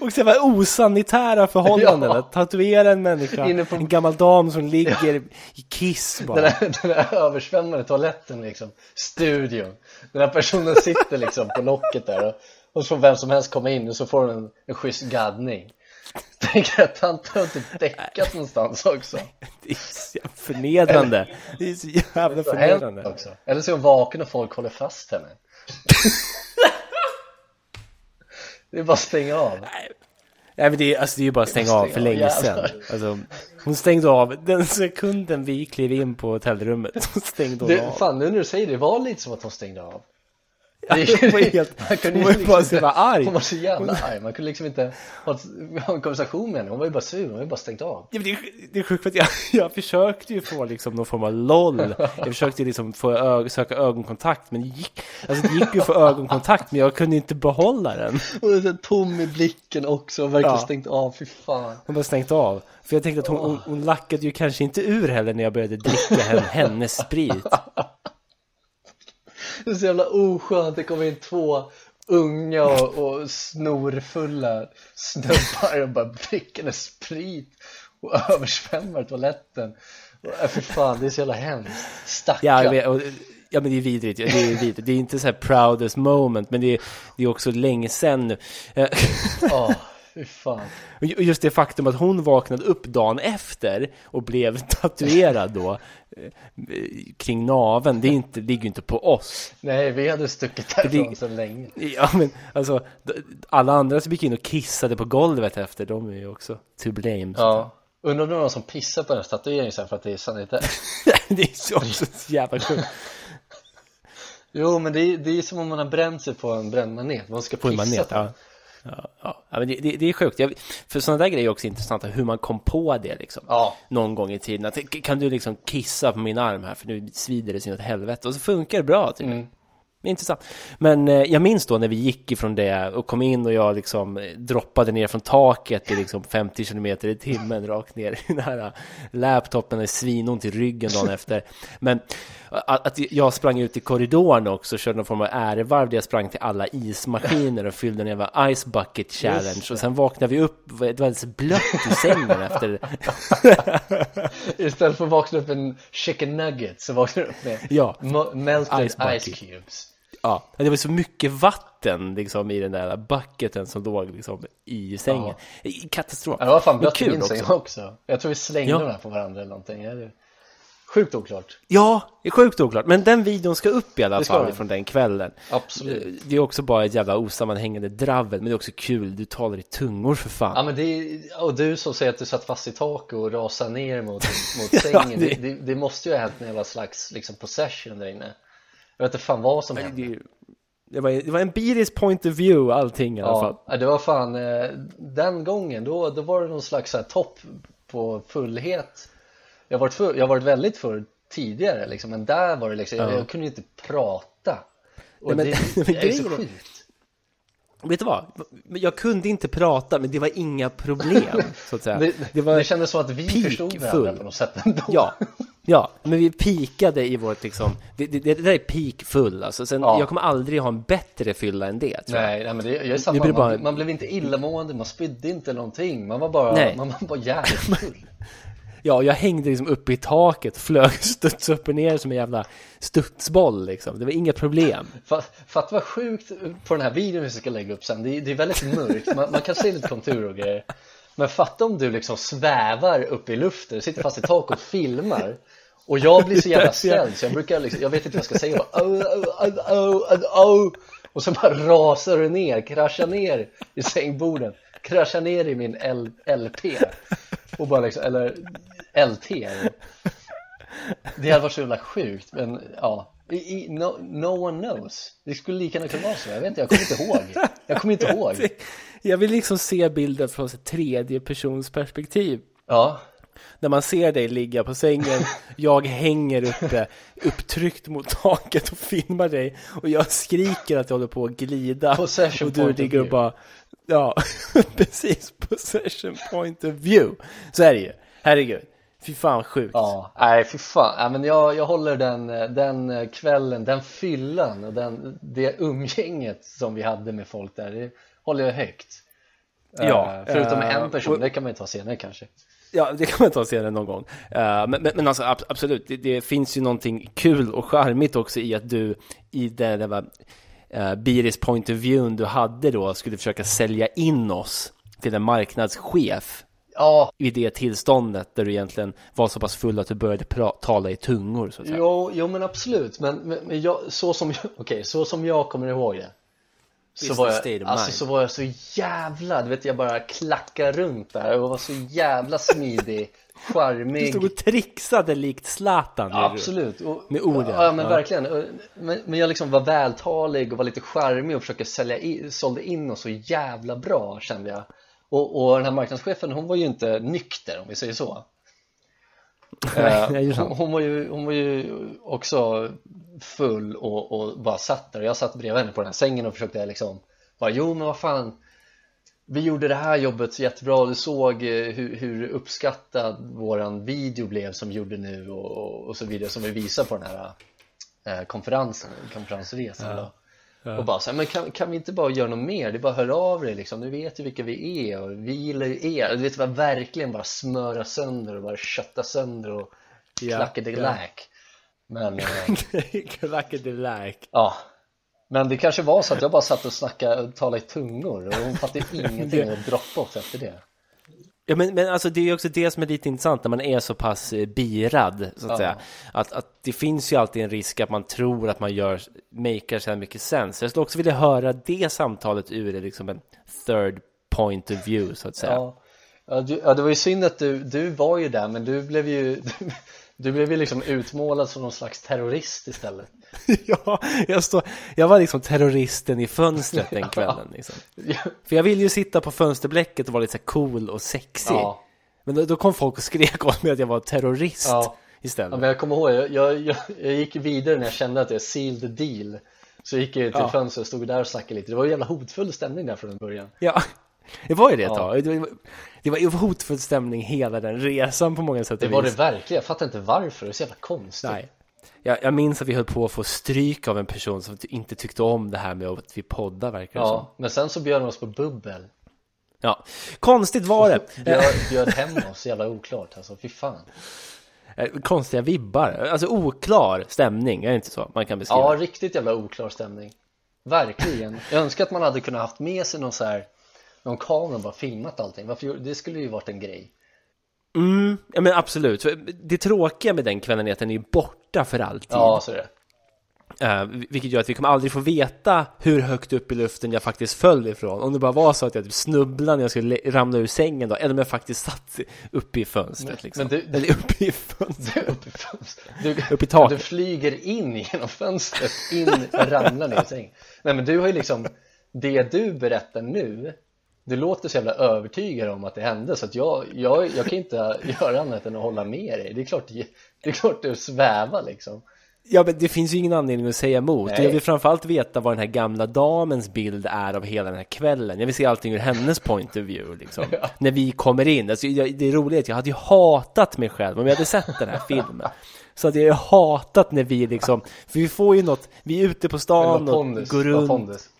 Och så var osanitära förhållanden, Ja. tatuera en människa, på- en gammal dam som ligger i kiss bara. Den här, den översvämmade toaletten liksom, studion. Den här personen sitter liksom på locket där och, och så får vem som helst komma in och så får den en, en schysst gaddning. Tänker att han har typ däckat någonstans också. Det är så jävla förnedrande. Det är så jävla förnedrande. också. Eller så är hon vaken och folk håller fast henne. Det är bara att stänga av. Nej men det är, alltså, det är ju bara att stänga av för Stänga av, länge sedan. Alltså, hon stängde av den sekunden vi klev in på hotellrummet. Så stängde hon Det, av. fan nu när du säger det, det var lite som att hon stängde av. Hon var helt, Man kunde hon var ju ju bara så liksom inte- arg. Hon var så jävla arg, man kunde liksom inte ha, en konversation med henne, hon var ju bara sur, hon var ju bara stängt av. Ja, men det, är, det är sjukt för att jag, jag försökte ju få liksom någon form av LOL. Jag försökte ju liksom få ög, söka ögonkontakt, men det gick, alltså det gick ju att få ögonkontakt, men jag kunde inte behålla den. Och är så tom i blicken också, och verkligen Ja. stängt av, fy fan. Hon bara stängt av. För jag tänkte att hon, hon, hon lackade ju kanske inte ur heller när jag började dricka hen, hennes sprit. Det är så jävla oskönt, det kommer in två unga och, och snorfulla snubbar och bara dricker sprit och översvämmar toaletten. Och, äh, fy fan, det är så jävla hemskt. Stackarn. Ja, och, ja men det är vidrigt. Det är, vidrigt. Det är inte så här proudest moment, men det är, det är också länge sedan nu. Åh, fy fan. Just det faktum att hon vaknade upp dagen efter och blev tatuerad då eh, kring naven, det, är inte, det ligger ju inte på oss. Nej, vi hade stuckit därifrån så länge. Ja men alltså, alla andra som gick in och kissade på golvet efter, de är ju också to blame. Ja. Undrar om det var någon som pissade på den här tatueringen sen för att det är sanitär. det är så så jävla sjukt. Jo, men det är, det är som om man har bränt sig på en brännmanet. Man ska På en pissa manet, på ja. Ja, ja. ja men det, det, det är sjukt. Jag, för sådana där grejer är också intressanta, hur man kom på det liksom. Ja. Någon gång i tiden. Att, kan du liksom kissa på min arm här för nu svider det sin åt helvete. Och så funkar det bra typ. Mm. Intressant. Men eh, jag minns då när vi gick ifrån det och kom in och jag liksom eh, droppade ner från taket i liksom 50 km i timmen rakt ner i den här eh, laptopen är svinont i ryggen dagen efter. Men att, att jag sprang ut i korridoren också och körde någon form av ärevarv där jag sprang till alla ismaskiner och fyllde en jävla ice bucket challenge och sen vaknade vi upp, det var alldeles blött i sängen efter Istället för att vakna upp med en chicken nugget så vaknar du upp med Ja. melted Ice ice, cubes. Ja, det var så mycket vatten liksom i den där bucketen som låg liksom i sängen. I- Katastrof. Ja, det var fan blött i kul min säng också. Jag tror vi slängde Ja. den här på varandra eller någonting. Ja, det- Sjukt oklart. Ja, det är sjukt oklart. Men den videon ska upp i alla fall från den kvällen. Absolut. Det är också bara ett jävla osammanhängande dravel, men det är också kul. Du talar i tungor för fan. Ja men det är, och du som säger att du satt fast i taket och rasade ner mot, mot sängen det- det, det, det måste ju ha hänt en jävla slags liksom possession där inne Jag vet inte fan vad som hände det, var, det var en Beaties point of view allting i alla fall. Ja, det var fan eh, den gången då, då var det någon slags här topp på fullhet Jag har varit, full, jag har varit väldigt full tidigare liksom, men där var det liksom, jag, Ja. jag kunde ju inte prata och Nej, men- det, det är så sjukt Vet du vad? Jag kunde inte prata, men det var inga problem, så att säga. det, Det var det kändes som att vi förstod varandra på något sätt ändå Ja, ja, men vi pikade i vårt liksom, det, det, det där är peak full alltså. Sen, Ja. jag kommer aldrig ha en bättre fylla än det, tror jag. Nej, nej men det, jag är samma, blir bara- man, man blev inte illamående, man spydde inte någonting Man var bara, Nej. man var bara jävligt full Ja, jag hängde liksom uppe i taket, flög studs upp och ner som en jävla studsboll liksom. Det var inga problem. Fa- Fatta vad sjukt på den här videon vi ska lägga upp sen Det är, det är väldigt mörkt, man, man kan se lite konturer och grejer Men fatta om du liksom svävar upp i luften, sitter fast i taket och filmar. Och jag blir så jävla ställd så jag brukar liksom, jag vet inte vad jag ska säga. Bara, oh, oh, oh, oh. Och så bara rasar du ner, kraschar ner i sängborden Kraschar ner i min L, LP Och bara liksom, eller LT Det hade varit så jävla sjukt men ja no, no one knows Det skulle lika gärna kunna vara så, jag vet inte, jag kommer inte ihåg Jag kommer inte ihåg Jag vill liksom se bilden från ett tredje persons perspektiv. Ja, När man ser dig ligga på sängen, jag hänger uppe, upptryckt mot taket och filmar dig. Och jag skriker att jag håller på att glida. Possession och du ligger och bara, ja, precis, possession point of view. Så är det ju, herregud. Fy fan sjukt. ja, nej fy fan, nej, men jag, jag håller den, den kvällen, den fyllan och den, det umgänget som vi hade med folk där, det håller jag högt. Ja, Eh, Förutom eh, en person, och- det kan man ju ta senare kanske. Ja, det kan man ta senare någon gång. Eh, men, men, men alltså ab- absolut, det, det finns ju någonting kul och charmigt också i att du i det där var, uh, Biris point of view du hade då skulle försöka sälja in oss till en marknadschef Ja, i det tillståndet där du egentligen var så pass full att du började tala i tungor så att säga. jo, jo men absolut, men, men, men jag, så som jag, okej, så som jag kommer ihåg det så var, jag, alltså, så var jag så jävla, du vet jag bara klackade runt där och var så jävla smidig, Du charmig stod och trixade likt Zlatan. du. Absolut, och, Med orden, Ja men ja. verkligen Och- men, men jag liksom var vältalig och var lite charmig och försökte sälja in, sålde in oss så jävla bra kände jag och, och den här marknadschefen hon var ju inte nykter om vi säger så. Eh, Nej, sant. hon, hon, var ju, hon var ju också full och, och bara satt där. Och jag satt bredvid henne på den här sängen och försökte liksom bara jo men vad fan. Vi gjorde det här jobbet jättebra. Du såg eh, hur, hur uppskattad våran video blev som vi gjorde nu och, och, och så vidare som vi visar på den här eh, konferensen, konferensresan då. Och bara så här, men kan, kan vi inte bara göra något mer? Det är bara hör av dig liksom, du vet ju vilka vi är och vi gillar ju er. Du vet, bara verkligen bara smöra sönder och bara kötta sönder och Ja, klacka det ja. Men eh, Klackedelak. ja, men det kanske var så att jag bara satt och snackade och talade i tungor och hon fattade ingenting och droppade off efter det. Ja men, men alltså det är också det som är lite intressant när man är så pass eh, birad så att Ja. säga. Att, att det finns ju alltid en risk att man tror att man gör, maker så här mycket sens. Jag skulle också vilja höra det samtalet ur liksom en third point of view så att säga. Ja, ja, du, ja det var ju synd att du, du var ju där men du blev ju du, blev ju liksom utmålad som någon slags terrorist istället Ja, jag, står, jag var liksom terroristen i fönstret den kvällen. Liksom. För jag ville ju sitta på fönsterblecket och vara lite så cool och sexig. Ja, Men då, då kom folk och skrek åt mig att jag var terrorist Ja. istället. ja men jag kommer ihåg, jag, jag, jag, jag gick vidare när jag kände att jag sealed the deal Så gick jag till Ja. fönstret och stod där och snackade lite Det var en jävla hotfull stämning där från början Ja, det var ju det ett Ja. tag. Det var, det var hotfull stämning hela den resan på många sätt Det var det vis. verkligen, jag fattar inte varför, det är så jävla konstigt Nej. Jag, jag minns att vi höll på att få stryk av en person som inte tyckte om det här med att vi poddar verkar det som. Ja, men sen så bjöd de oss på bubbel Ja. Konstigt var det. Bjöd, bjöd hem oss, jävla oklart alltså, fy fan Eh, Konstiga vibbar. Alltså oklar stämning, är det inte så man kan beskriva? Ja, riktigt jävla oklar stämning Verkligen Jag önskar att man hade kunnat haft med sig någon så här Någon kamera och bara filmat allting Varför, det skulle ju varit en grej Mm, ja men absolut. Det tråkiga med den kvällen är att den är borta för alltid. Ja, så är det. Uh, vilket gör att vi kommer aldrig få veta hur högt upp i luften jag faktiskt föll ifrån. Om det bara var så att jag typ snubblade när jag skulle ramla ur sängen då, eller om jag faktiskt satt uppe i fönstret liksom. Men du, eller uppe i fönstret. Du, uppe i fönstret. Du, upp i taket. Du flyger in genom fönstret, in, ramlar ner i sängen. Nej men du har ju liksom, det du berättar nu, du låter så jävla övertygad om att det hände så att jag, jag, jag kan inte göra annat än att hålla med dig. Det är klart, det är klart du svävar liksom. Ja, men det finns ju ingen anledning att säga emot. Nej. Jag vill framförallt veta vad den här gamla damens bild är av hela den här kvällen. Jag vill se allting ur hennes point of view, liksom. ja. När vi kommer in. Alltså, det är roligt, jag hade ju hatat mig själv om jag hade sett den här filmen. Så att jag hatat när vi liksom, för vi får ju något, vi är ute på stan och går runt.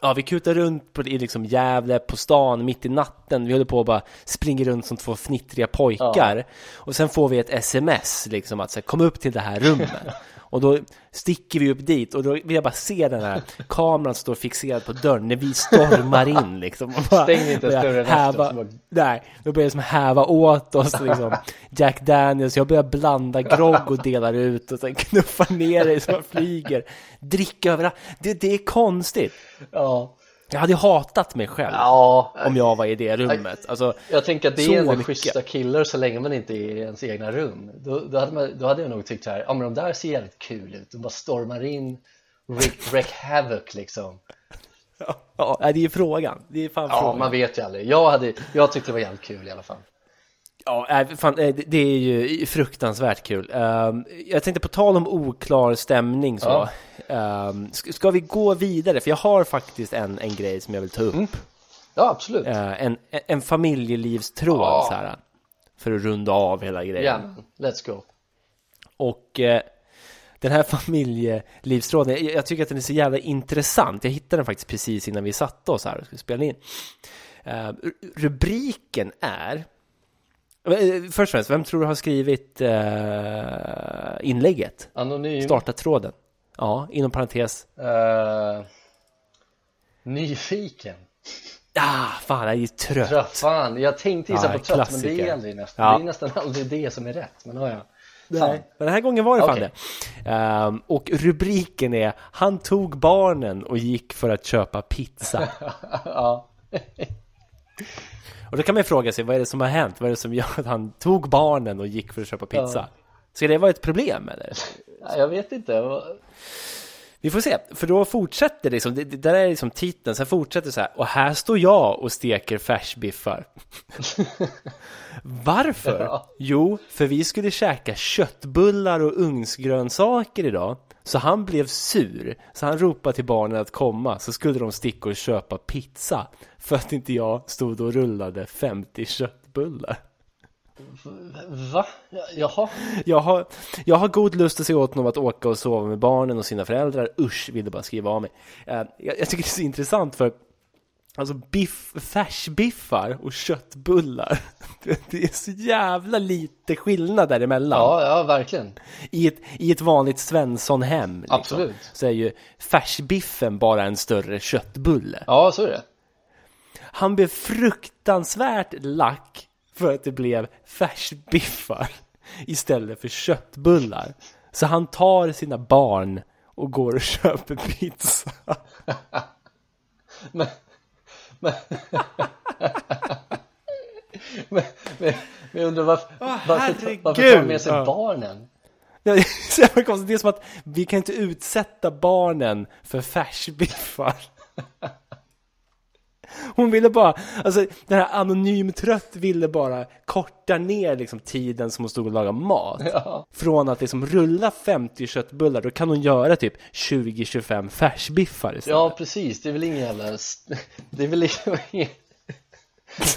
Ja, vi kutar runt på, i liksom Gävle på stan mitt i natten. Vi håller på att bara springer runt som två fnittriga pojkar. Ja. Och sen får vi ett sms liksom att så kom upp till det här rummet. Och då sticker vi upp dit och då vill jag bara se den här kameran stå fixerad på dörren när vi stormar in liksom. Och bara Stäng inte dörren häva. Nej, då börjar som häva åt oss liksom. Jack Daniels, jag börjar blanda grogg och delar ut och sen knuffar ner dig som flyger. Dricka överallt. Det, det är konstigt. Ja. Jag hade hatat mig själv ja, om jag var i det rummet. Alltså, jag tänker att det är en schyssta killar så länge man inte är i ens egna rum. Då, då, hade, man, då hade jag nog tyckt så här, ja men de där ser jävligt kul ut. De bara stormar in, wreak havoc liksom. Ja, ja, det är frågan. Det är fan ja, frågan. man vet ju aldrig. Jag, hade, jag tyckte det var jävligt kul i alla fall. Ja, fan, det är ju fruktansvärt kul. Ehm, jag tänkte på tal om oklar stämning så. Ja. Ehm, ska vi gå vidare? För jag har faktiskt en, en grej som jag vill ta upp. Mm. Ja, absolut. Uh, en, en familjelivstråd ja. så här. För att runda av hela grejen. Ja, let's go. Och uh, den här familjelivstråden, jag, tycker att den är så jävla intressant. Jag hittade den faktiskt precis innan vi satte oss här och skulle spela in. Rubriken är Först och främst, vem tror du har skrivit inlägget? Anonym. Startat tråden. Ja, inom parentes. Uh, nyfiken. Ah, fan, jag är trött. Trött, fan. Jag tänkte gissa ja, på trött, men det är aldrig nästan. Ja. Det är nästan aldrig det som är rätt. Men ja, ja. Nej, men den här gången var det okay. fan det. Um, och rubriken är Han tog barnen och gick för att köpa pizza. ja. Och då kan man fråga sig, vad är det som har hänt? Vad är det som gör att han tog barnen och gick för att köpa pizza? Ja. Ska det vara ett problem eller? Jag vet inte. Vi får se, för då fortsätter liksom, det, det där är liksom titeln, sen fortsätter så här, och här står jag och steker färsbiffar. Varför? Ja. Jo, för vi skulle käka köttbullar och ugnsgrönsaker idag. Så han blev sur, så han ropade till barnen att komma, så skulle de sticka och köpa pizza. För att inte jag stod och rullade 50 köttbullar. Va? Jaha? Jag har, jag har god lust att se åt honom att åka och sova med barnen och sina föräldrar. Usch, ville bara skriva av mig. Uh, jag, jag, tycker det är så intressant för Alltså biff, färsbiffar och köttbullar. Det är så jävla lite skillnad däremellan. Ja, ja, verkligen. I ett, i ett vanligt Svensson-hem liksom, Absolut. Så är ju färsbiffen bara en större köttbulle. Ja, så är det. Han blev fruktansvärt lack för att det blev färsbiffar istället för köttbullar. Så han tar sina barn och går och köper pizza. men, men, men, men, jag undrar varför, oh, varför, varför tar med sig ja. barnen? Det är som att vi kan inte utsätta barnen för färsbiffar. Hon ville bara, alltså den här anonym trött ville bara korta ner liksom tiden som hon stod och lagade mat. Ja. Från att liksom rulla 50 köttbullar, då kan hon göra typ 20-25 färsbiffar istället. Ja, precis. Det är väl ingen jävla... Det är väl inget...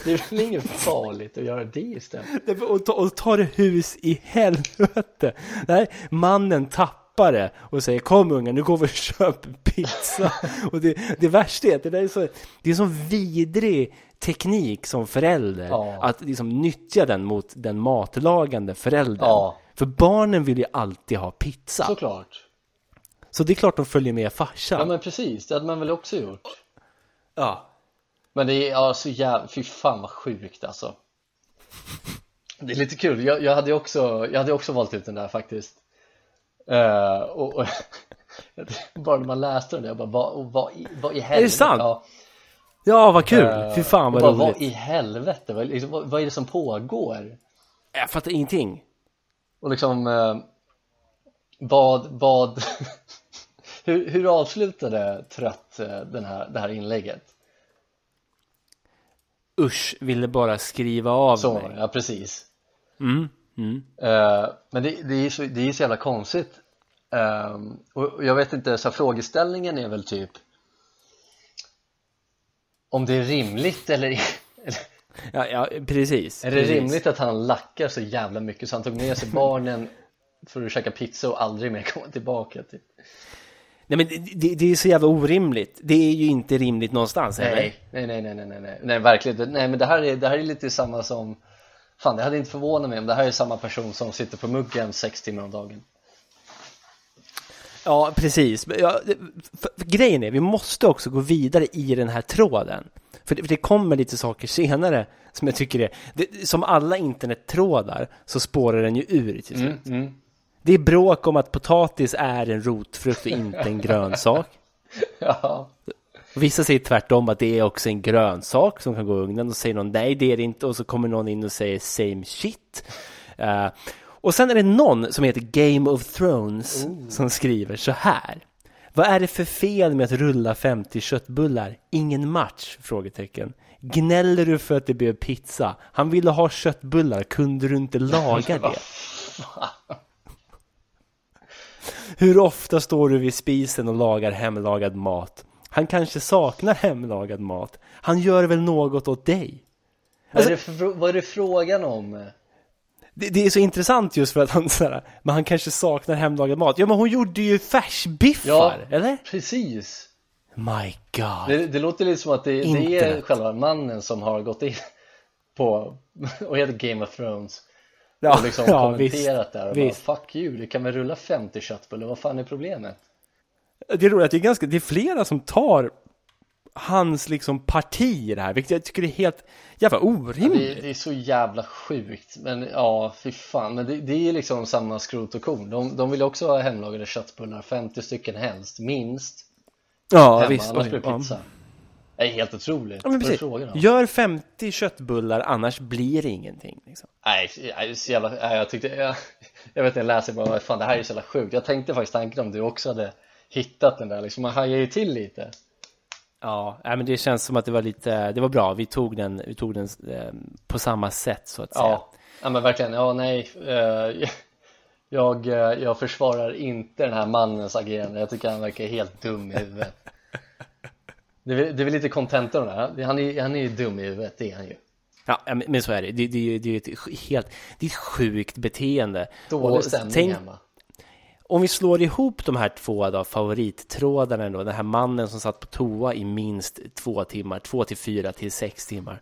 Det är väl inget farligt att göra det istället? Och ta, och ta det hus i helvete. Nej, mannen tappar det och säger kom unga nu går vi och köper pizza. och det, det värsta är att det där är så, det är så vidrig teknik som förälder ja. att liksom nyttja den mot den matlagande föräldern. Ja. För barnen vill ju alltid ha pizza. Såklart. Så det är klart de följer med farsan. Ja men precis, det hade man väl också gjort. Ja. Men det är ja, så jävla, fy fan vad sjukt alltså. Det är lite kul, jag, jag, hade också, jag hade också valt ut den där faktiskt uh, och, och Bara när man läste den, jag bara vad, vad, vad i helvete Är det sant? Ja, ja vad kul, uh, fy fan vad bara, roligt. Vad i helvete, vad, liksom, vad, vad är det som pågår? Jag fattar ingenting. Och liksom uh, Vad, vad hur, hur avslutade Trött den här, det här inlägget? Usch, ville bara skriva av så, mig? Ja, precis. Mm, mm. Uh, Men det, det, är så, det är så jävla konstigt uh, Och jag vet inte, så frågeställningen är väl typ Om det är rimligt eller Ja, ja precis Är det precis. rimligt att han lackar så jävla mycket så han tog med sig barnen för att käka pizza och aldrig mer komma tillbaka typ Nej men det, det, är så jävla orimligt Det är ju inte rimligt någonstans nej, eller? Nej, nej, nej, nej, nej, nej, nej, verkligen Nej men det här är, det här är lite samma som Fan det hade inte förvånat mig om det här är samma person som sitter på muggen sex timmar om dagen Ja, precis. Ja, för, för grejen är, vi måste också gå vidare i den här tråden. För det, för det kommer lite saker senare som jag tycker är, det, som alla internettrådar så spårar den ju ur till slut. mm, mm. Det är bråk om att potatis är en rotfrukt och inte en grönsak. Ja, Vissa säger tvärtom att det är också en grönsak som kan gå i ugnen och säger någon nej det är det inte och så kommer någon in och säger same shit. Eh, och sen är det någon som heter Game of Thrones som skriver så här. Vad är det för fel med att rulla 50 köttbullar? Ingen match? Frågetecken. Gnäller du för att det blev pizza? Han ville ha köttbullar, kunde du inte laga det? Hur ofta står du vid spisen och lagar hemlagad mat? Han kanske saknar hemlagad mat. Han gör väl något åt dig? vad, är det för, vad är det frågan om? Det, det är så intressant just för att han såhär, men han kanske saknar hemlagad mat. Ja men hon gjorde ju färsbiffar, Ja, eller? precis My God. det, det låter lite som att det, det är själva mannen som har gått in på och heter Game of Thrones ja, och liksom ja, kommenterat visst, där och visst. bara fuck you, du kan väl rulla 50 köttbullar, vad fan är problemet? Det är roligt att det är ganska, det är flera som tar hans liksom parti i det här, vilket jag tycker är helt jävla Det, orimligt. det är så jävla sjukt, men ja fy fan, men det, det är liksom samma skrot och korn de, de vill också ha hemlagade köttbullar, 50 stycken helst, minst Ja, hemma, visst. annars blir det ja. pizza Det är helt otroligt, Ja, men precis. Gör 50 köttbullar, annars blir det ingenting. Liksom. Nej, nej, så jävla, nej, jag tyckte, jag, jag vet inte, jag läser bara, fan det här är så jävla sjukt Jag tänkte faktiskt tanken om du också hade hittat den där, liksom. Man hajar ju till lite. Ja, men det känns som att det var lite, det var bra. Vi tog den, vi tog den eh, på samma sätt så att säga. Ja, ja men verkligen, ja nej eh, jag, eh, jag försvarar inte den här mannens agerande, jag tycker han verkar helt dum i huvudet. Det är, det är väl lite kontentan han är, han är ju dum i huvudet, det är han ju. Ja, men så är det. Det, det, det är ju ett helt, det är ett sjukt beteende. Dålig stämning tänk- hemma Om vi slår ihop de här två då, favorittrådarna då, den här mannen som satt på toa i minst två timmar, två till fyra till sex timmar.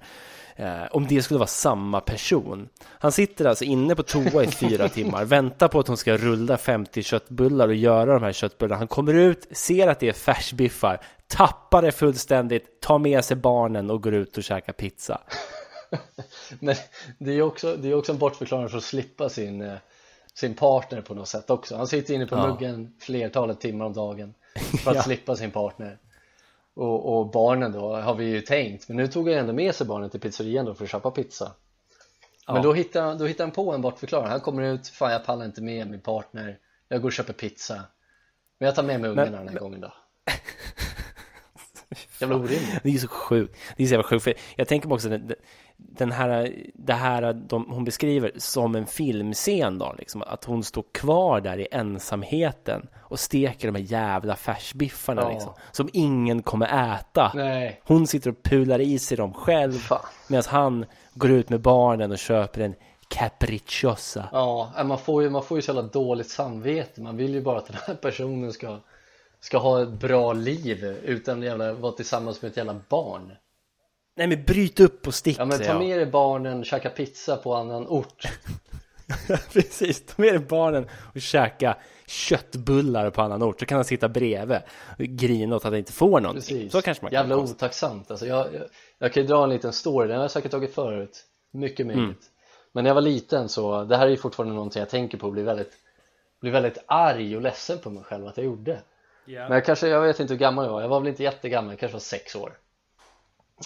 Eh, om det skulle vara samma person. Han sitter alltså inne på toa i fyra timmar, väntar på att hon ska rulla 50 köttbullar och göra de här köttbullarna. Han kommer ut, ser att det är färsbiffar, tappar det fullständigt, tar med sig barnen och går ut och käkar pizza. Men det är också, det är också en bortförklaring för att slippa sin, eh, sin partner på något sätt också Han sitter inne på Ja. muggen flertalet timmar om dagen för att Ja. slippa sin partner och, och barnen då har vi ju tänkt, men nu tog jag ändå med sig barnen till pizzerian då för att köpa pizza Men Ja. då hittar, då hittar han på en bortförklaring, han kommer ut, fan jag pallar inte med min partner Jag går och köper pizza Men jag tar med mig ungarna den här gången då Jävla orimligt Det är så sjukt. Det är så jävla sjukt. För jag tänker mig också den, här, det här de, hon beskriver som en filmscen då, liksom, att hon står kvar där i ensamheten och steker de här jävla färsbiffarna Ja. liksom, som ingen kommer äta. Nej, Hon sitter och pular i sig dem själv medan han går ut med barnen och köper en capricciosa. Ja, nej, man får ju, man får ju så jävla dåligt samvete Man vill ju bara att den här personen ska Ska ha ett bra liv utan att jävla vara tillsammans med ett jävla barn Nej men bryt upp och stick Ja men ta med dig barnen, käka pizza på annan ort Precis, ta med dig barnen och käka köttbullar på annan ort. Så kan han sitta bredvid och grina åt att han inte får någonting. Precis, Så kanske man kan jävla konstatera. otacksamt alltså jag, jag, jag kan ju dra en liten story, den har jag säkert tagit förut Mycket Mm. möjligt Men när jag var liten så, det här är ju fortfarande någonting jag tänker på och blir väldigt, blir väldigt arg och ledsen på mig själv att jag gjorde Ja. Men jag kanske, jag vet inte hur gammal jag var, jag var väl inte jättegammal, jag kanske var sex år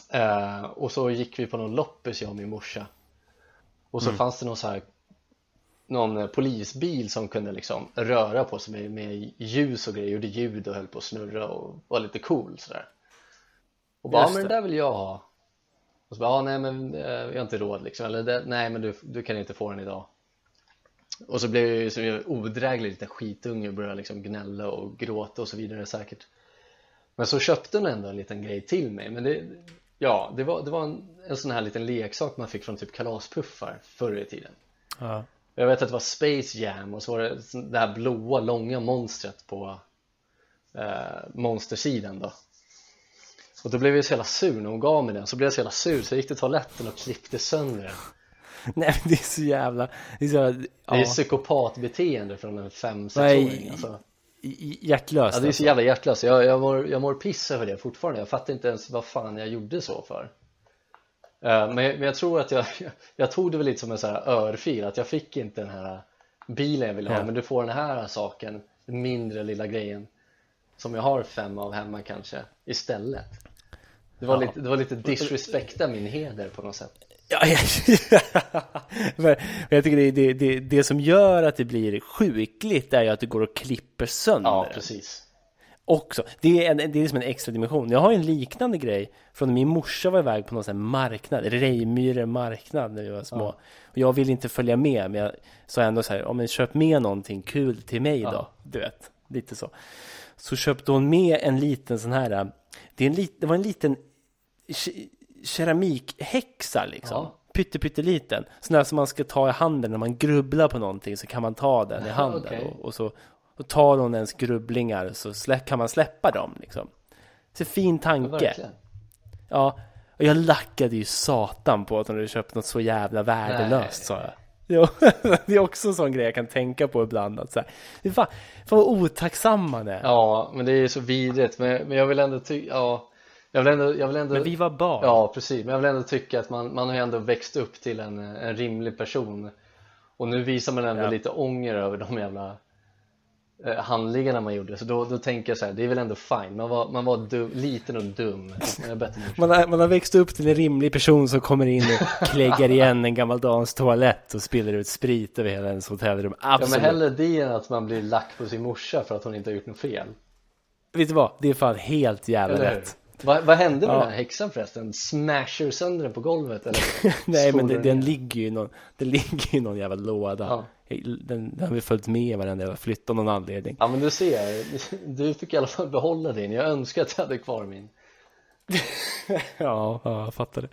eh, Och så gick vi på någon loppis jag och min morsa. Och så Mm. fanns det någon så här någon eh, polisbil som kunde liksom röra på sig med, med ljus och grejer, gjorde ljud och höll på att snurra och var lite cool sådär. Och bara, ja men det. där vill jag ha. Och så bara, ja nej men eh, jag har inte råd liksom, eller nej men du, du kan inte få den idag. Och så blev jag ju så jag odräglig liten skitunge och började liksom gnälla och gråta och så vidare säkert. Men så köpte hon ändå en liten grej till mig, men det, ja, det var, det var en, en sån här liten leksak man fick från typ kalaspuffar förr i tiden Ja. jag vet att det var Space Jam och så var det det här blåa långa monstret på eh, monstersidan då och då blev jag så jävla sur när hon gav mig den så blev jag så jävla sur så jag gick till toaletten och klippte sönder den Nej men det är så jävla, det är så jävla, Det är ja, psykopatbeteende från en 5-6 Nej. åring alltså. Hjärtlöst. Ja det är så jävla hjärtlöst, jag, jag, mår, jag mår piss över det fortfarande. Jag fattar inte ens vad fan jag gjorde så för. Eh, men, jag- men jag tror att jag, jag tog det väl lite som en sån här örfil Att jag fick inte den här bilen jag ville ha Ja. Men du får den här saken, den mindre lilla grejen Som jag har fem av hemma kanske Istället. Det var, Ja. lite, det var lite disrespekta min heder på något sätt jag tycker det, det, det, det som gör att det blir sjukligt är ju att du går och klipper sönder Ja precis också. Det är, en, det är som en extra dimension. Jag har en liknande grej från min morsa var iväg på någon sån här marknad, Rejmyre marknad när vi var små. Och jag ville inte följa med, men jag sa ändå så här, om men köp med någonting kul till mig då, du vet, lite så. Så köpte hon med en liten sån här, det, är en lit, det var en liten keramikhäxa liksom. Ja. Pytte, pytteliten. Sån där som man ska ta i handen när man grubblar på någonting så kan man ta den i handen. Okej. Och, och så och tar hon ens grubblingar så slä, kan man släppa dem liksom. Så fin tanke. Verkligen Ja, och jag lackade ju satan på att hon hade köpt något så jävla värdelöst sa jag. Jo, det är också en sån grej jag kan tänka på ibland att så här, fan, fan vad otacksam man är. Ja, men det är så vidrigt men, men jag vill ändå tycka, ja Jag vill ändå, jag vill ändå Men vi var barn. Ja precis, men jag vill ändå tycka att man, man har ändå växt upp till en, en rimlig person Och nu visar man ändå Ja. lite ånger över de jävla eh, handlingarna man gjorde Så då, då tänker jag så här, det är väl ändå fine Man var, man var dum, liten och dum Man har, man har växt upp till en rimlig person som kommer in och kläggar igen en gammal dams toalett och spiller ut sprit över hela ens hotellrum. Ja men Absolut. hellre det än att man blir lack på sin morsa för att hon inte har gjort något fel Vet du vad? Det är fan helt jävla Eller hur? Vad, vad hände med Ja. den här häxan förresten? Smasher sönder den på golvet eller? Nej men det, den ligger ju i någon, den ligger i någon jävla låda. Den, den har vi följt med varenda jävla flytt av någon anledning. Ja men du ser, du fick i alla fall behålla din Jag önskar att jag hade kvar min Ja, ja, jag fattar det.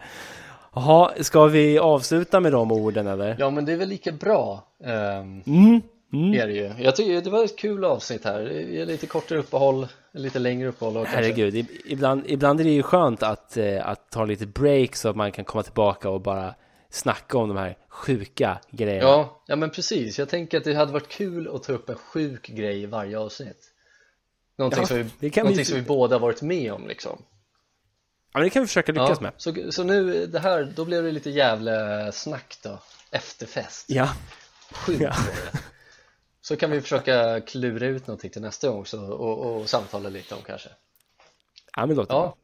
Jaha, ska vi avsluta med de orden eller? Ja men det är väl lika bra um, Mm, mm. är det ju Jag tycker det var ett kul avsnitt här Det är lite kortare uppehåll, lite längre uppehåll och kanske- Herregud, i- ibland, ibland är det ju skönt att, eh, att ta lite break så att man kan komma tillbaka och bara snacka om de här sjuka grejerna. Ja, ja men precis. Jag tänker att det hade varit kul att ta upp en sjuk grej i varje avsnitt. Någonting, Ja, som, vi, kan vi- någonting som vi båda varit med om liksom. Ja, men det kan vi försöka lyckas ja, med. så, så nu, det här, då blev det lite jävla snack då. Efterfest. Ja, Sjukt Ja. Så kan vi försöka klura ut någonting till nästa gång så, och, och samtala lite om kanske ja men låter Ja, bra.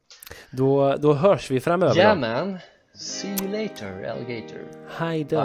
Då, då hörs vi framöver. yeah man See you later alligator Hej då.